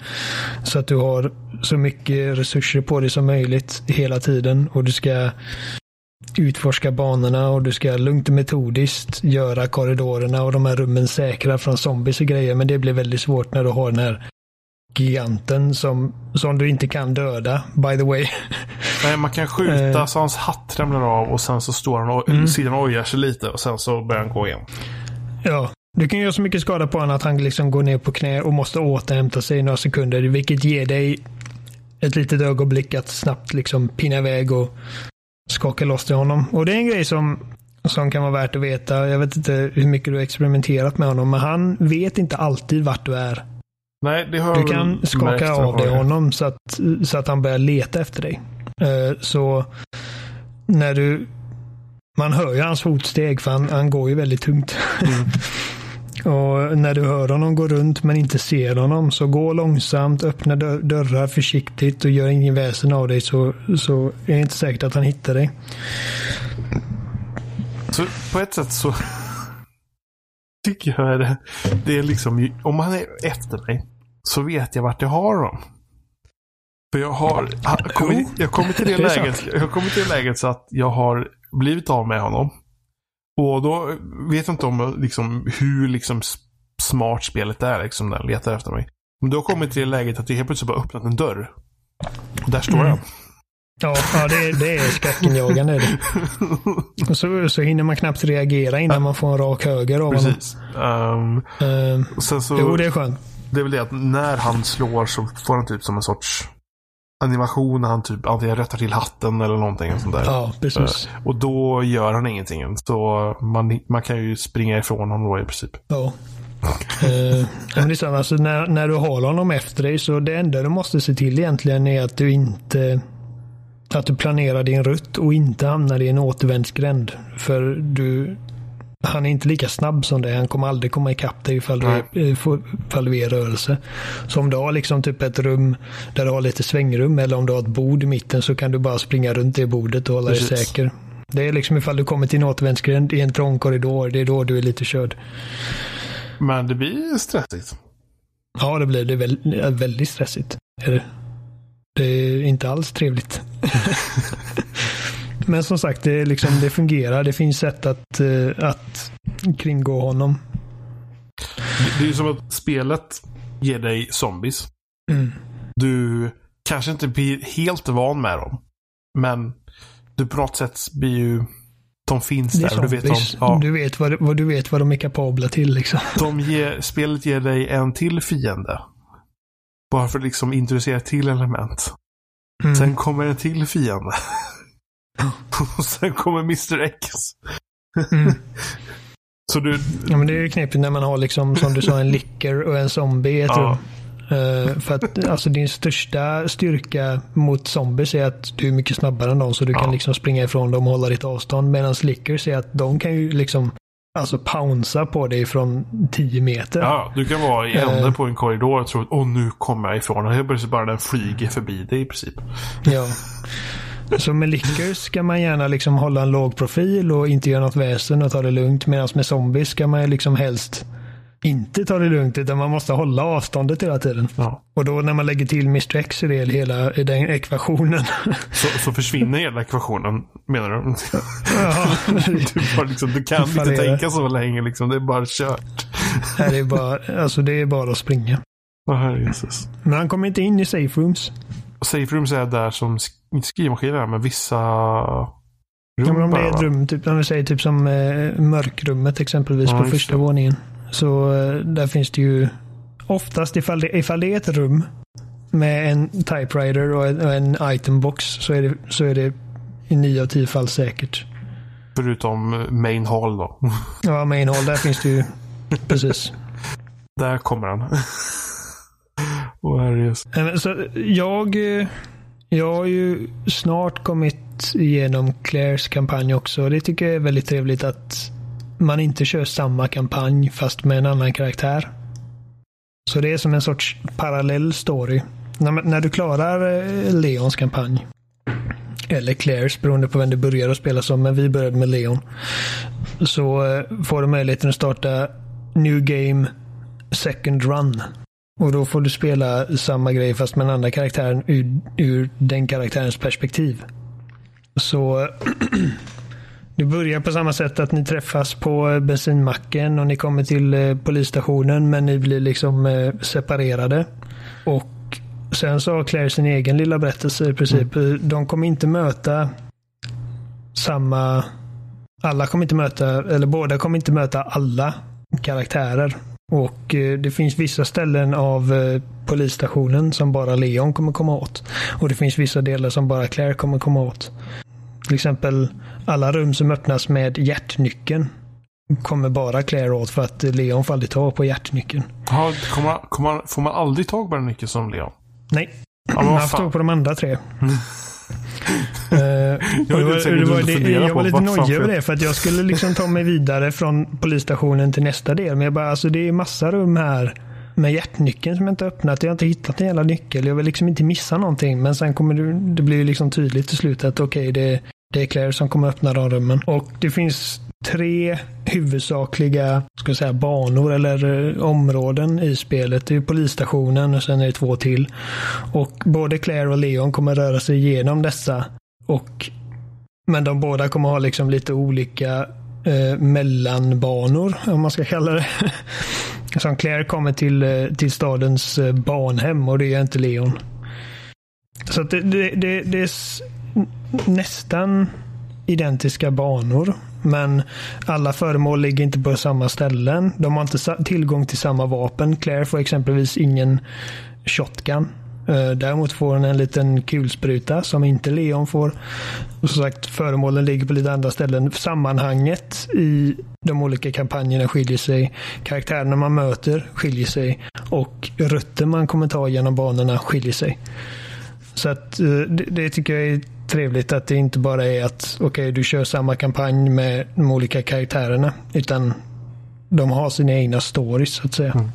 Så att du har så mycket resurser på dig som möjligt hela tiden. Och du ska utforska banorna och du ska lugnt och metodiskt göra korridorerna och de här rummen säkra från zombies och grejer. Men det blir väldigt svårt när du har den här giganten som, som du inte kan döda, by the way. Nej, man kan skjuta Eh. så hans hatt ramlar av och sen så står han och Mm. sidan ojar sig lite och sen så börjar han gå igen. Ja, du kan göra så mycket skada på honom att han liksom går ner på knä och måste återhämta sig i några sekunder. Vilket ger dig ett litet ögonblick att snabbt liksom pinna iväg och skaka loss till honom. Och det är en grej som, som kan vara värt att veta. Jag vet inte hur mycket du har experimenterat med honom, men han vet inte alltid vart du är. Nej, det har Du kan skaka av dig honom så att, så att han börjar leta efter dig. Eh, Så när du... Man hör ju hans fotsteg för han, han går ju väldigt tungt. Mm. Och när du hör honom gå runt men inte ser honom så gå långsamt, öppna dör- dörrar försiktigt och gör ingen väsen av dig så, så är det inte säkert att han hittar dig. Så på ett sätt så tycker jag det, det är liksom, om han är efter mig så vet jag vart jag har dem. För jag har, ha- kommit, jag kommit till det Det läget, jag kommit till det läget så att jag har blivit av med honom. Och då vet jag inte om liksom, hur liksom smart spelet är liksom när den letar efter mig. Men då har kommit till det läget att jag helt plötsligt bara öppnat en dörr. Och där står Mm. jag. Ja, ja det, det är skräckenjagande. är det. Så, så hinner man knappt reagera innan man får en rak höger av honom. Precis. Um, Uh, och sen så, jo, det är skönt. Det är väl det att när han slår så får han typ som en sorts animation när han typ antingen rättar till hatten eller någonting och sånt där. Ja, precis. Och då gör han ingenting. än. Så man, man kan ju springa ifrån honom då i princip. Ja. Eh, men det är så, alltså, när, när du har honom efter dig så det enda du måste se till egentligen är att du inte att du planerar din rutt och inte hamnar i en återvändsgränd. För du han är inte lika snabb som dig. Han kommer aldrig komma ikapp dig ifall du, är, eh, ifall du är i rörelse. Så om du har liksom typ ett rum där du har lite svängrum eller om du har ett bord i mitten så kan du bara springa runt det bordet och hålla dig Precis. säker. Det är liksom ifall du kommer till en återvändsgränd i en trång korridor. Det är då du är lite körd. Men det blir stressigt. Ja, det blir det är väldigt stressigt. Är det. det är inte alls trevligt. Men som sagt, det, liksom, det fungerar. Det finns sätt att, eh, att kringgå honom. Det, är ju som att spelet ger dig zombies. Mm. Du kanske inte blir helt van med dem. Men du på något sätt blir ju... De finns där. Du vet, de, zombies. ja, du, vet vad, vad, du vet vad de är kapabla till. Liksom. de ger, spelet ger dig en till fiende. Bara för att liksom introducera till element. Mm. Sen kommer en till fiende. och sen kommer Mr X. Mm. Så du... Ja, men det är ju knepigt när man har, liksom, som du sa, en licker och en zombie i ett rum. Eh, för att alltså, din största styrka mot zombies är att du är mycket snabbare än dem så du Ja. kan liksom springa ifrån dem och hålla ditt avstånd. Medan lickers är att de kan ju liksom alltså pounsa på dig från 10 meter. Ja, du kan vara i Eh. änden på en korridor och tro att nu kommer jag ifrån. Och helt plötsligt bara den flyger förbi dig i princip. Ja. Så med lickers ska man gärna liksom hålla en låg profil och inte göra något väsen och ta det lugnt. Medan med zombies ska man liksom helst inte ta det lugnt utan man måste hålla avståndet hela tiden. Ja. Och då när man lägger till Mr X i det, hela den ekvationen. Så, så försvinner hela ekvationen, menar du? ja, Du, liksom, du kan inte Fallerar. tänka så länge liksom. Det är bara kört. det, är bara, alltså det är bara att springa. Jesus. Men han kommer inte in i safe rooms. Safe rooms är där som, inte skrivmaskiner men vissa rum Ja, men om det är ett rum, typ, om vi säger typ som eh, mörkrummet exempelvis Ja, på första det. våningen. Så eh, där finns det ju oftast ifall det, ifall det är ett rum med en typewriter och en, och en itembox så är det, så är det i nio av tio fall säkert. Förutom eh, main hall då. Ja, main hall, där finns det ju precis. där kommer han. Åh herre Jesus. Eh, Så jag, jag har ju snart kommit igenom Claires kampanj också. Det tycker jag är väldigt trevligt att man inte kör samma kampanj fast med en annan karaktär. Så det är som en sorts parallell story. När, när du klarar eh, Leons kampanj, eller Claires beroende på vem du börjar att spela som, men vi började med Leon. Så eh, får du möjligheten att starta New Game Second Run. Och då får du spela samma grej fast med den andra karaktären ur, ur den karaktärens perspektiv. Så du börjar på samma sätt att ni träffas på bensinmacken och ni kommer till eh, polisstationen men ni blir liksom eh, separerade. Och sen så har Claire sin egen lilla berättelse i princip. Eh, De kommer inte möta samma... Alla kommer inte möta, eller båda kommer inte möta alla karaktärer. Och eh, det finns vissa ställen av eh, polisstationen som bara Leon kommer komma åt. Och det finns vissa delar som bara Claire kommer komma åt. Till exempel alla rum som öppnas med hjärtnyckeln kommer bara Claire åt för att Leon får aldrig tag på hjärtnyckeln. Ja, kommer kommer får man aldrig tag på den nyckeln som Leon? Nej, Ja, han fan. tag på de andra tre. Eh, det var, var, det, jag var lite nojig över jag- det för att jag skulle liksom ta mig vidare från polisstationen till nästa del. Men jag bara, alltså det är massa rum här med hjärtnyckeln som jag inte öppnat. Jag har inte hittat en jävla nyckel. Jag vill liksom inte missa någonting. Men sen kommer det, det blir liksom tydligt till slut att okej, det, det är Claire som kommer öppna de rummen. Och det finns tre huvudsakliga ska jag säga, banor eller eh, områden i spelet. Det är polisstationen och sen är det två till. Och både Claire och Leon kommer röra sig igenom dessa. Och, men de båda kommer ha liksom lite olika eh, mellanbanor, om man ska kalla det. Som Claire kommer till, eh, till stadens eh, barnhem och det gör inte Leon. Så att det, det, det, det är nästan identiska banor. Men alla föremål ligger inte på samma ställen. De har inte tillgång till samma vapen. Claire får exempelvis ingen shotgun. Eh, däremot får hon en liten kulspruta som inte Leon får. Och som sagt, föremålen ligger på lite andra ställen. Sammanhanget i de olika kampanjerna skiljer sig. Karaktärerna man möter skiljer sig. Och rutten man kommer ta genom banorna skiljer sig. Så att eh, det, det tycker jag är trevligt att det inte bara är att okej, du kör samma kampanj med de olika karaktärerna. Utan de har sina egna stories så att säga. Mm.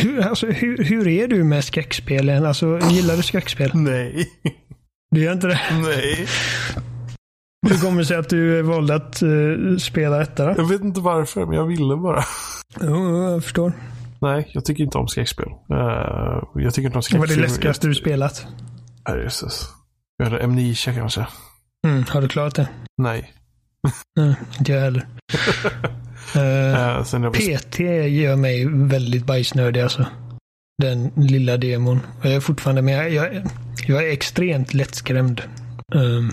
Hur, alltså, hur, hur är du med skräckspelen? Alltså, gillar du skräckspel? Nej. Du gör inte det? Nej. Hur kommer det sig att du valde att eh, spela detta då? Jag vet inte varför, men jag ville bara. Jo, jag förstår. Nej, jag tycker inte om skräckspel. Eh, jag tycker inte om Det var skräckfilm. det läskigaste du spelat. Jösses. Eller Amnesia kanske. Mm, har du klarat det? Nej. Nej, inte jag heller. Eh, Eh, PT gör mig väldigt bajsnödig alltså. Den lilla demon. Jag är fortfarande med. Jag, jag, är extremt lättskrämd. Um,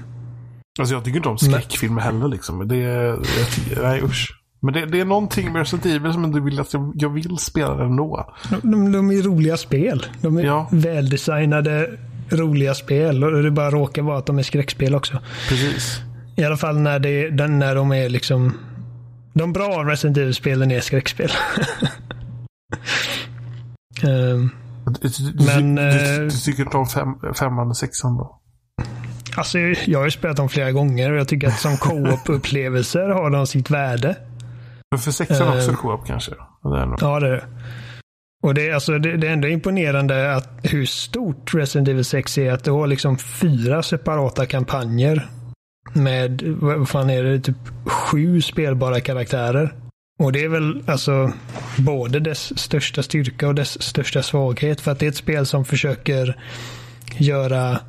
Alltså jag tycker inte om skräckfilmer heller liksom. Det är, jag, nej usch. Men det, det är någonting med Resident Evil som inte vill att jag, jag vill spela ändå. de, de, de är roliga spel. De är Ja. väldesignade, roliga spel. Och det bara råkar vara att de är skräckspel också. Precis. I alla fall när, det, när de är liksom... De bra Resident Evil-spelen är skräckspel. Ehm, Du, du, du, Men, du, eh, du, tycker inte om fem, femman och sexan då? Alltså, jag har ju spelat dem flera gånger och jag tycker att som co-op-upplevelser har de sitt värde. Men för sexan Eh. också co-op kanske? Det. Ja, det är det. Och det är, alltså, det, det är ändå imponerande att hur stort Resident Evil 6 är. Att det har liksom fyra separata kampanjer. Med, vad vad fan är det, typ sju spelbara karaktärer. Och det är väl alltså både dess största styrka och dess största svaghet. För att det är ett spel som försöker göra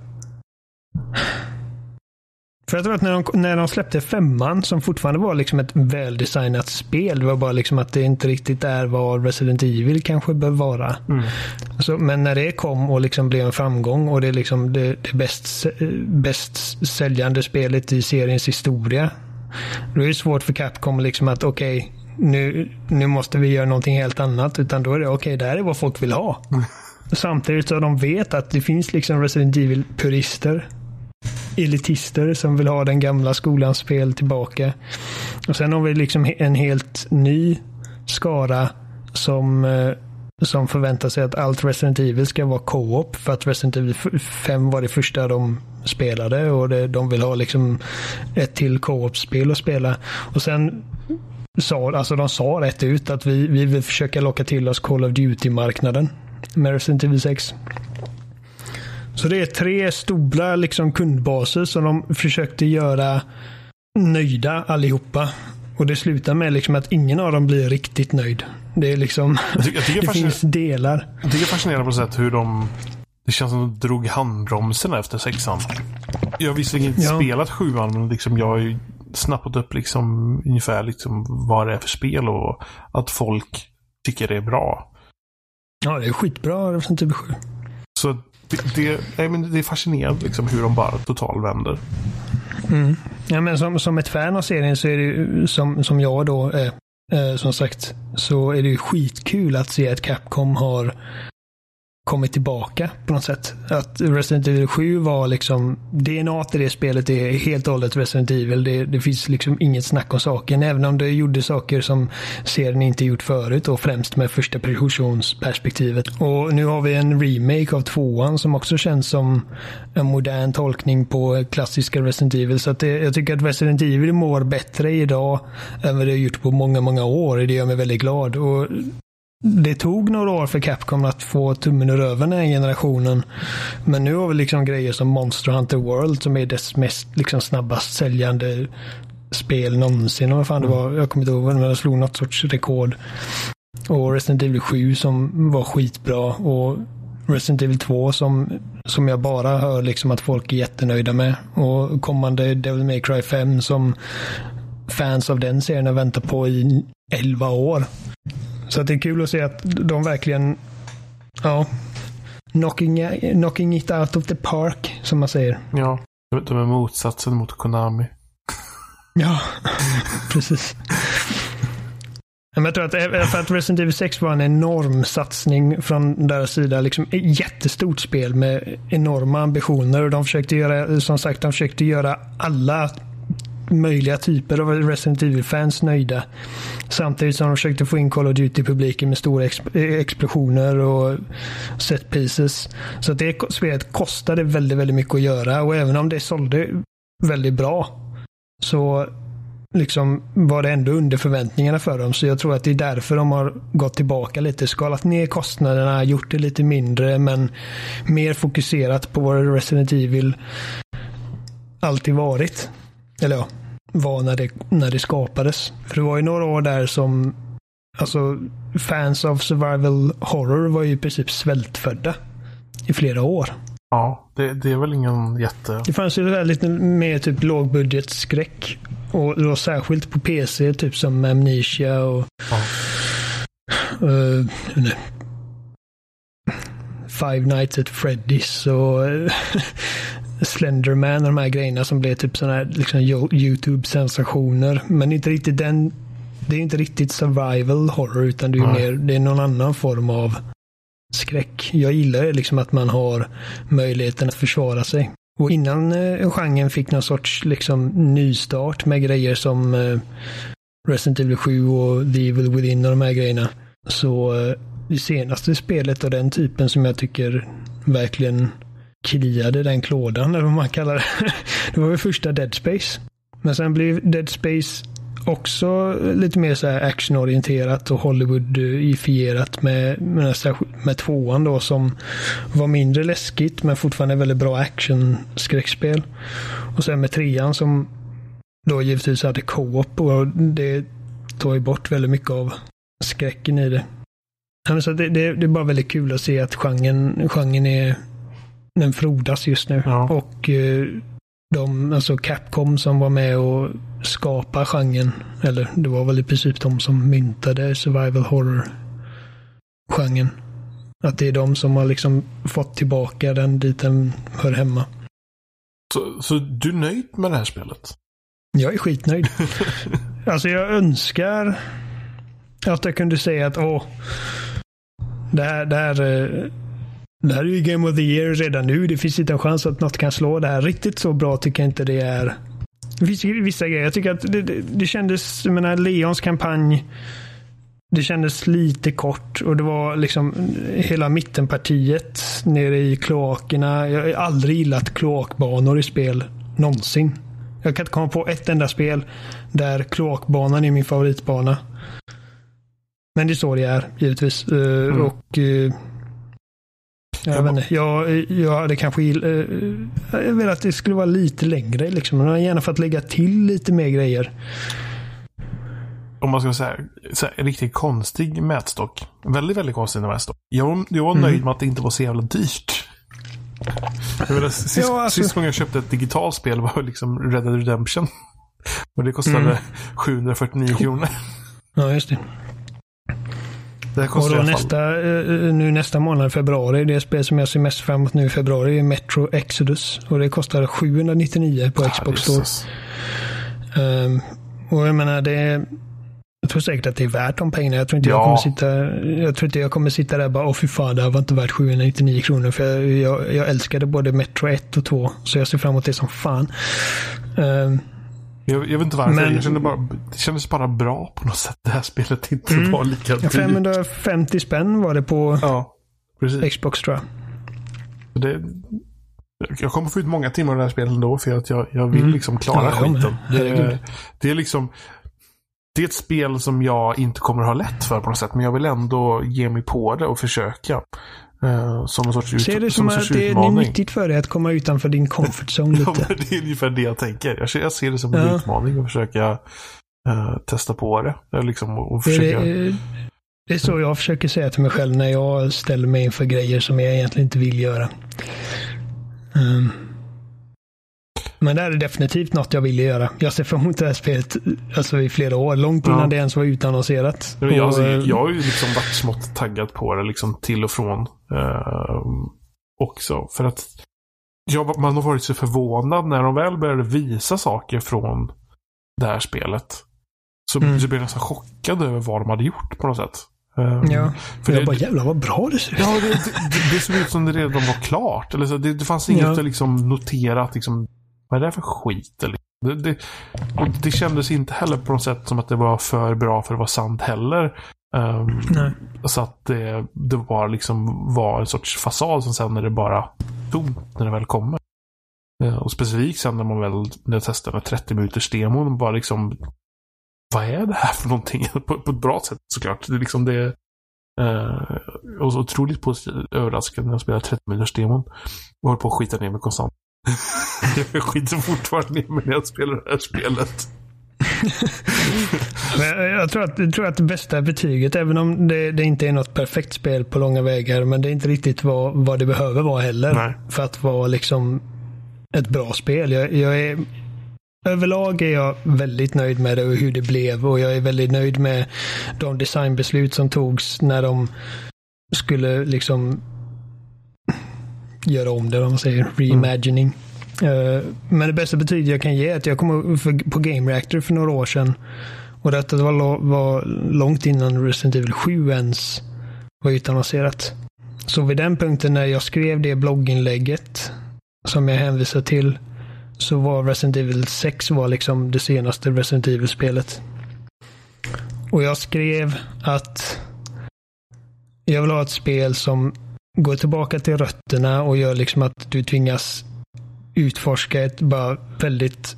för jag tror att när de, när de släppte femman, som fortfarande var liksom ett väldesignat spel, det var bara liksom att det inte riktigt är vad Resident Evil kanske bör vara. Mm. Så, men när det kom och liksom blev en framgång och det är liksom det, det bäst, bäst säljande spelet i seriens historia. Då är det svårt för Capcom liksom att okej, nu, nu måste vi göra någonting helt annat. Utan då är det okej, det här är vad folk vill ha. Samtidigt så de vet att det finns liksom Resident Evil-purister elitister som vill ha den gamla skolans spel tillbaka. Och sen har vi liksom en helt ny skara som, eh, som förväntar sig att allt Resident Evil ska vara co-op. För att Resident Evil 5 var det första de spelade och det, de vill ha liksom ett till co-op-spel att spela. Och sen sa, alltså de sa rätt ut att vi, vi vill försöka locka till oss Call of Duty-marknaden med Resident Evil 6. Så det är tre stora liksom, kundbaser som de försökte göra nöjda allihopa. Och det slutar med liksom att ingen av dem blir riktigt nöjd. Det är liksom, Jag tycker, jag tycker det finns delar. Jag tycker det är fascinerande på sätt hur de... Det känns som att de drog handbromsen efter sexan. Jag har visserligen inte Ja. spelat sjuan, men liksom jag har ju snappat upp liksom ungefär liksom vad det är för spel och att folk tycker det är bra. Ja, det är skitbra Resident Evil 7. Så det, det, nej, men det är fascinerande liksom hur de bara totalvänder. Mm. Ja, men som, som ett fan av serien så är det ju, som, som jag då eh, eh, som sagt, så är det ju skitkul att se att Capcom har kommit tillbaka på något sätt. Att Resident Evil 7 var liksom, DNA i det spelet är helt och hållet Resident Evil. Det, det finns liksom inget snack om saken. Även om det gjorde saker som serien inte gjort förut och främst med första perspektivet. Och nu har vi en remake av tvåan som också känns som en modern tolkning på klassiska Resident Evil. Så att det, jag tycker att Resident Evil mår bättre idag än vad det har gjort på många, många år. Det gör mig väldigt glad. Och det tog några år för Capcom att få tummen ur röven den här generationen. Men nu har vi liksom grejer som Monster Hunter World som är dess mest liksom snabbast säljande spel någonsin. Vad fan det var. Jag kommer inte ihåg, men det slog något sorts rekord. Och Resident Evil 7 som var skitbra. Och Resident Evil 2 som, som jag bara hör liksom att folk är jättenöjda med. Och kommande Devil May Cry 5 som fans av den serien har väntat på i 11 år. Så det är kul att se att de verkligen, ja, knocking, knocking it out of the park, som man säger. Ja, de är motsatsen mot Konami. Ja, precis. Men jag tror att, för att Resident Evil 6 var en enorm satsning från deras sida. Liksom ett jättestort spel med enorma ambitioner. De försökte göra, som sagt, de försökte göra alla möjliga typer av Resident Evil-fans nöjda. Samtidigt som de försökte få in Call of Duty-publiken med stora eh, explosioner och set pieces. Så att det spelet kostade väldigt, väldigt mycket att göra och även om det sålde väldigt bra så liksom var det ändå under förväntningarna för dem. Så jag tror att det är därför de har gått tillbaka lite, skalat ner kostnaderna, gjort det lite mindre men mer fokuserat på vad Resident Evil alltid varit. Eller ja, var när det, när det skapades. För det var ju några år där som alltså, fans av survival horror var ju i princip svältfödda i flera år. Ja, det, det är väl ingen jätte... Det fanns ju lite mer typ lågbudgetskräck. Och då särskilt på PC, typ som Amnesia och... Ja. Uh, Five Nights at Freddy's och Slenderman och de här grejerna som blev typ sådana här liksom YouTube-sensationer. Men inte riktigt den. Det är inte riktigt survival horror utan det är, mer, det är någon annan form av skräck. Jag gillar liksom att man har möjligheten att försvara sig. Och innan eh, genren fick någon sorts liksom nystart med grejer som eh, Resident Evil 7 och The Evil Within och de här grejerna. Så eh, det senaste spelet av den typen som jag tycker verkligen kliade den klådan, eller vad man kallar det. Det var väl första Dead Space. Men sen blev Dead Space också lite mer så här actionorienterat och Hollywoodifierat med, med, med tvåan då som var mindre läskigt men fortfarande väldigt bra action-skräckspel. Och sen med trean som då givetvis hade co-op och det tar ju bort väldigt mycket av skräcken i det. Så det, det, det är bara väldigt kul att se att genren, genren är den frodas just nu. Ja. Och eh, de, alltså Capcom som var med och skapade genren, eller det var väl i princip de som myntade survival horror-genren. Att det är de som har liksom fått tillbaka den dit den hör hemma. Så, så du är nöjd med det här spelet? Jag är skitnöjd. alltså jag önskar att jag kunde säga att åh, det här, det här eh, det här är ju Game of the Year redan nu. Det finns inte en chans att något kan slå det här. Riktigt så bra tycker jag inte det är. Det finns vissa grejer. Jag tycker att det, det, det kändes, jag menar, Leons kampanj. Det kändes lite kort och det var liksom hela mittenpartiet nere i kloakerna. Jag har aldrig gillat kloakbanor i spel. Någonsin. Jag kan inte komma på ett enda spel där kloakbanan är min favoritbana. Men det är så det är, givetvis. Eh, mm. Och uh, jag, vet inte, jag, jag hade kanske äh, jag vill att det skulle vara lite längre. Liksom. Hade gärna fått lägga till lite mer grejer. Om man ska säga så här, en riktigt konstig mätstock. Väldigt, väldigt konstig mätstock. Jag, jag var nöjd mm. med att det inte var så jävla dyrt. Jag menar, sist, ja, alltså... sist gången jag köpte ett digitalt spel var liksom Red Dead Redemption. Och det kostade mm. 749 kronor. Ja, just det. Det och då nästa, eh, nu nästa månad, februari, det spel som jag ser mest fram emot nu i februari är Metro Exodus. Och det kostar 799 på ah, Xbox Store. Um, och jag menar, det Jag tror säkert att det är värt de pengarna. Jag tror inte, Ja. jag, kommer sitta, jag tror inte jag kommer sitta där och bara, åh fy fan, det här var inte värt 799 kronor. För jag, jag, jag älskade både Metro 1 och 2. Så jag ser fram emot det som fan. Ehm, Jag, jag vet inte varför. Men- Jag kände bara, det kändes bara bra på något sätt. Det här spelet inte Mm. var lika dyrt. 550 spänn var det på Ja. Xbox tror jag. Det, jag kommer få ut många timmar av det här spelet ändå för att jag, jag vill Mm. liksom klara Ja, skiten. Det, Herregud. det är liksom det är ett spel som jag inte kommer ha lätt för på något sätt. Men jag vill ändå ge mig på det och försöka. Eh, som en sorts, ut, Ser det som som att det är utmaning. nyttigt för dig att komma utanför din comfort zone Ja, lite. men det är ungefär det jag tänker. Jag ser, jag ser det som en Ja. utmaning att försöka eh, testa på det. Liksom, och, är, försöka... det, det är så jag försöker säga till mig själv när jag ställer mig inför grejer som jag egentligen inte vill göra. Ehm. Men det här är definitivt något jag vill göra. Jag ser fram emot det här spelet alltså, i flera år. Långt innan Ja. det ens var utannonserat. Jag, Och, alltså, eh, jag har ju liksom varit smått taggad på det liksom till och från. Eh, också. För att jag, man har varit så förvånad när de väl började visa saker från det här spelet. Så, Mm. så blev jag nästan chockad över vad de hade gjort på något sätt. Eh, Ja, för jag det, bara jävlar vad bra det ser ut. Ja, det, det, det såg ut som det redan var klart. Eller så, det, det fanns inget Ja. att liksom notera att liksom, vad är det här för skit? Det, det, det kändes inte heller på något sätt som att det var för bra för att vara sant heller. Nej. så att det, det bara liksom var en sorts fasad som sen är det bara tomt när det väl kommer. Eh, och specifikt sen när man väl när jag testade med 30 minuters demon bara liksom vad är det här för någonting? på, på ett bra sätt såklart. Det är liksom det eh, och så otroligt positivt överraskad när jag spelade 30 minuters demon. Och höll på att skita ner mig konstant. Jag skiter fortfarande ner mig när jag spelar det här spelet. Jag, tror att, jag tror att det bästa betyget, även om det, det inte är något perfekt spel på långa vägar, men det är inte riktigt vad, vad det behöver vara heller. Nej. För att vara liksom ett bra spel. Jag, jag är, överlag är jag väldigt nöjd med det och hur det blev och jag är väldigt nöjd med de designbeslut som togs när de skulle liksom göra om det, vad man säger, reimagining. Eh, Men det bästa betyget jag kan ge är att jag kom för- på Game Reactor för några år sedan. Och detta var, lo- var långt innan Resident Evil 7 ens var utannonserat. Så vid den punkten när jag skrev det blogginlägget som jag hänvisar till så var Resident Evil 6 var liksom det senaste Resident Evil-spelet. Och jag skrev att jag vill ha ett spel som går tillbaka till rötterna och gör liksom att du tvingas utforska ett bara väldigt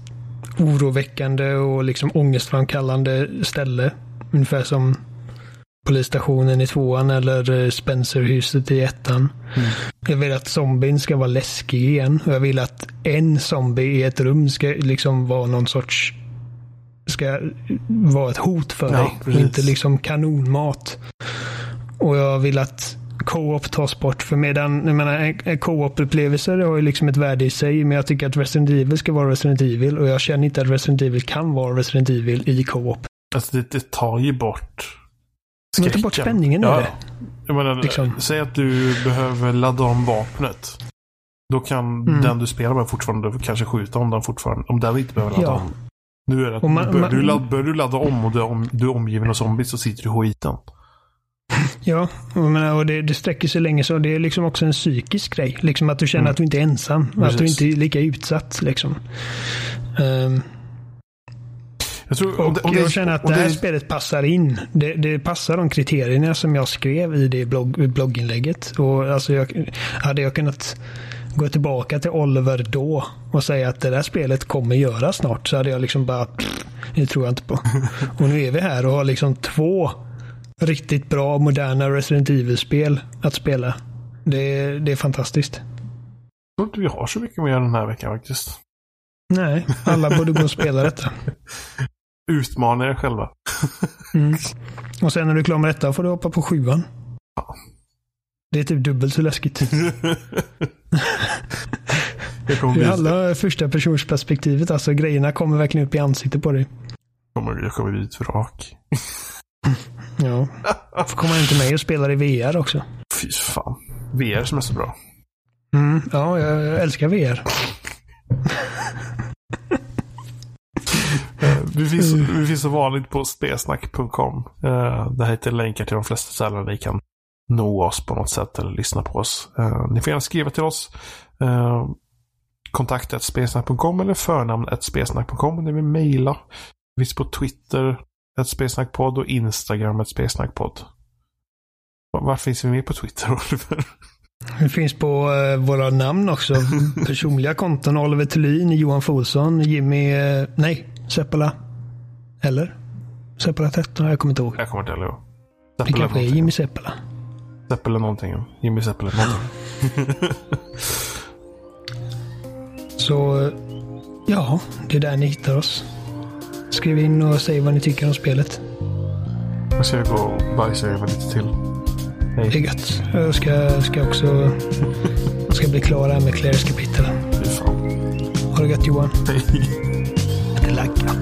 oroväckande och liksom ångestframkallande ställe. Ungefär som polisstationen i tvåan eller eh, Spencerhuset i ettan. Jag vill att zombien ska vara läskig igen. Jag vill att en zombie i ett rum ska liksom vara någon sorts ska vara ett hot för Ja, dig. Precis. inte liksom kanonmat. Och jag vill att co-op tas bort. För medan, jag menar, en- co-op-upplevelser har ju liksom ett värde i sig. Men jag tycker att Resident Evil ska vara Resident Evil. Och jag känner inte att Resident Evil kan vara Resident Evil i co-op. Alltså det, det tar ju bort Men ta bort skräcken. spänningen i ja. det. Jag menar, Liksom. säg att du behöver ladda om vapnet. Då kan Mm. den du spelar med fortfarande kanske skjuta om den fortfarande. Om den inte behöver ladda Ja. om. Nu är det att man- börjar, man- du ladda, börjar du ladda om och du är, om, du är omgiven av zombies så sitter du i skiten. Ja, och menar, och det, det sträcker sig länge så. Det är liksom också en psykisk grej. Liksom att du känner Mm. att du inte är ensam. Att du Precis. inte är lika utsatt. Liksom. Ehm, Jag, tror, och det, det, jag känner att det här spelet passar in. Det, det passar de kriterierna som jag skrev i det blogg, blogginlägget. Och alltså jag, hade jag kunnat gå tillbaka till Oliver då och säga att det där spelet kommer göra snart så hade jag liksom bara pff, det tror jag inte på. Och nu är vi här och har liksom två riktigt bra moderna Resident Evil-spel att spela. Det, är- det är fantastiskt. jag tror inte vi har så mycket mer den här veckan faktiskt. Nej, alla borde gå och spela detta. Utmana er själva. Mm. Och sen när du är klar med detta får du hoppa på sjuan. Ja. Det är typ dubbelt så läskigt. jag kommer Det bli, handlar första persons perspektivet. Alltså grejerna kommer verkligen upp i ansiktet på dig. kommer, jag kommer bli ett vrak. Ja. Får komma in till mig och spela i VR också. Fy fan. VR som är så bra. Mm, ja, jag älskar VR. Eh, Vi finns, vi finns som vanligt på spesnack.com. Uh, det här heter länkar till de flesta ställen ni kan nå oss på något sätt eller lyssna på oss. Uh, ni får gärna skriva till oss. Kontakt spesnack.com eller förnamn spesnack.com. Ni vill mejla. Vi finns på Twitter, ett spelsnackpodd och Instagram, ett spelsnackpodd. Varför finns vi med på Twitter, Oliver? Det finns på eh, våra namn också. Personliga konton. Oliver Thulin, Johan Folsson, Jimmy... Eh, nej, Seppala. Eller? Seppala 13? Jag kommer inte ihåg. Jag kommer inte ihåg. Det kanske är Jimmy Seppala. Seppala någonting. Jimmy Seppala någonting. Så ja, det är där ni hittar oss. Skriv in och säg vad ni tycker om spelet. Jag ska gå och bajsa över lite till. Hej. Det är gött. Jag ska, ska också ska bli klar här med Claires kapitel. Fy fan. Ha det gött Johan. Hej. Det är laggat.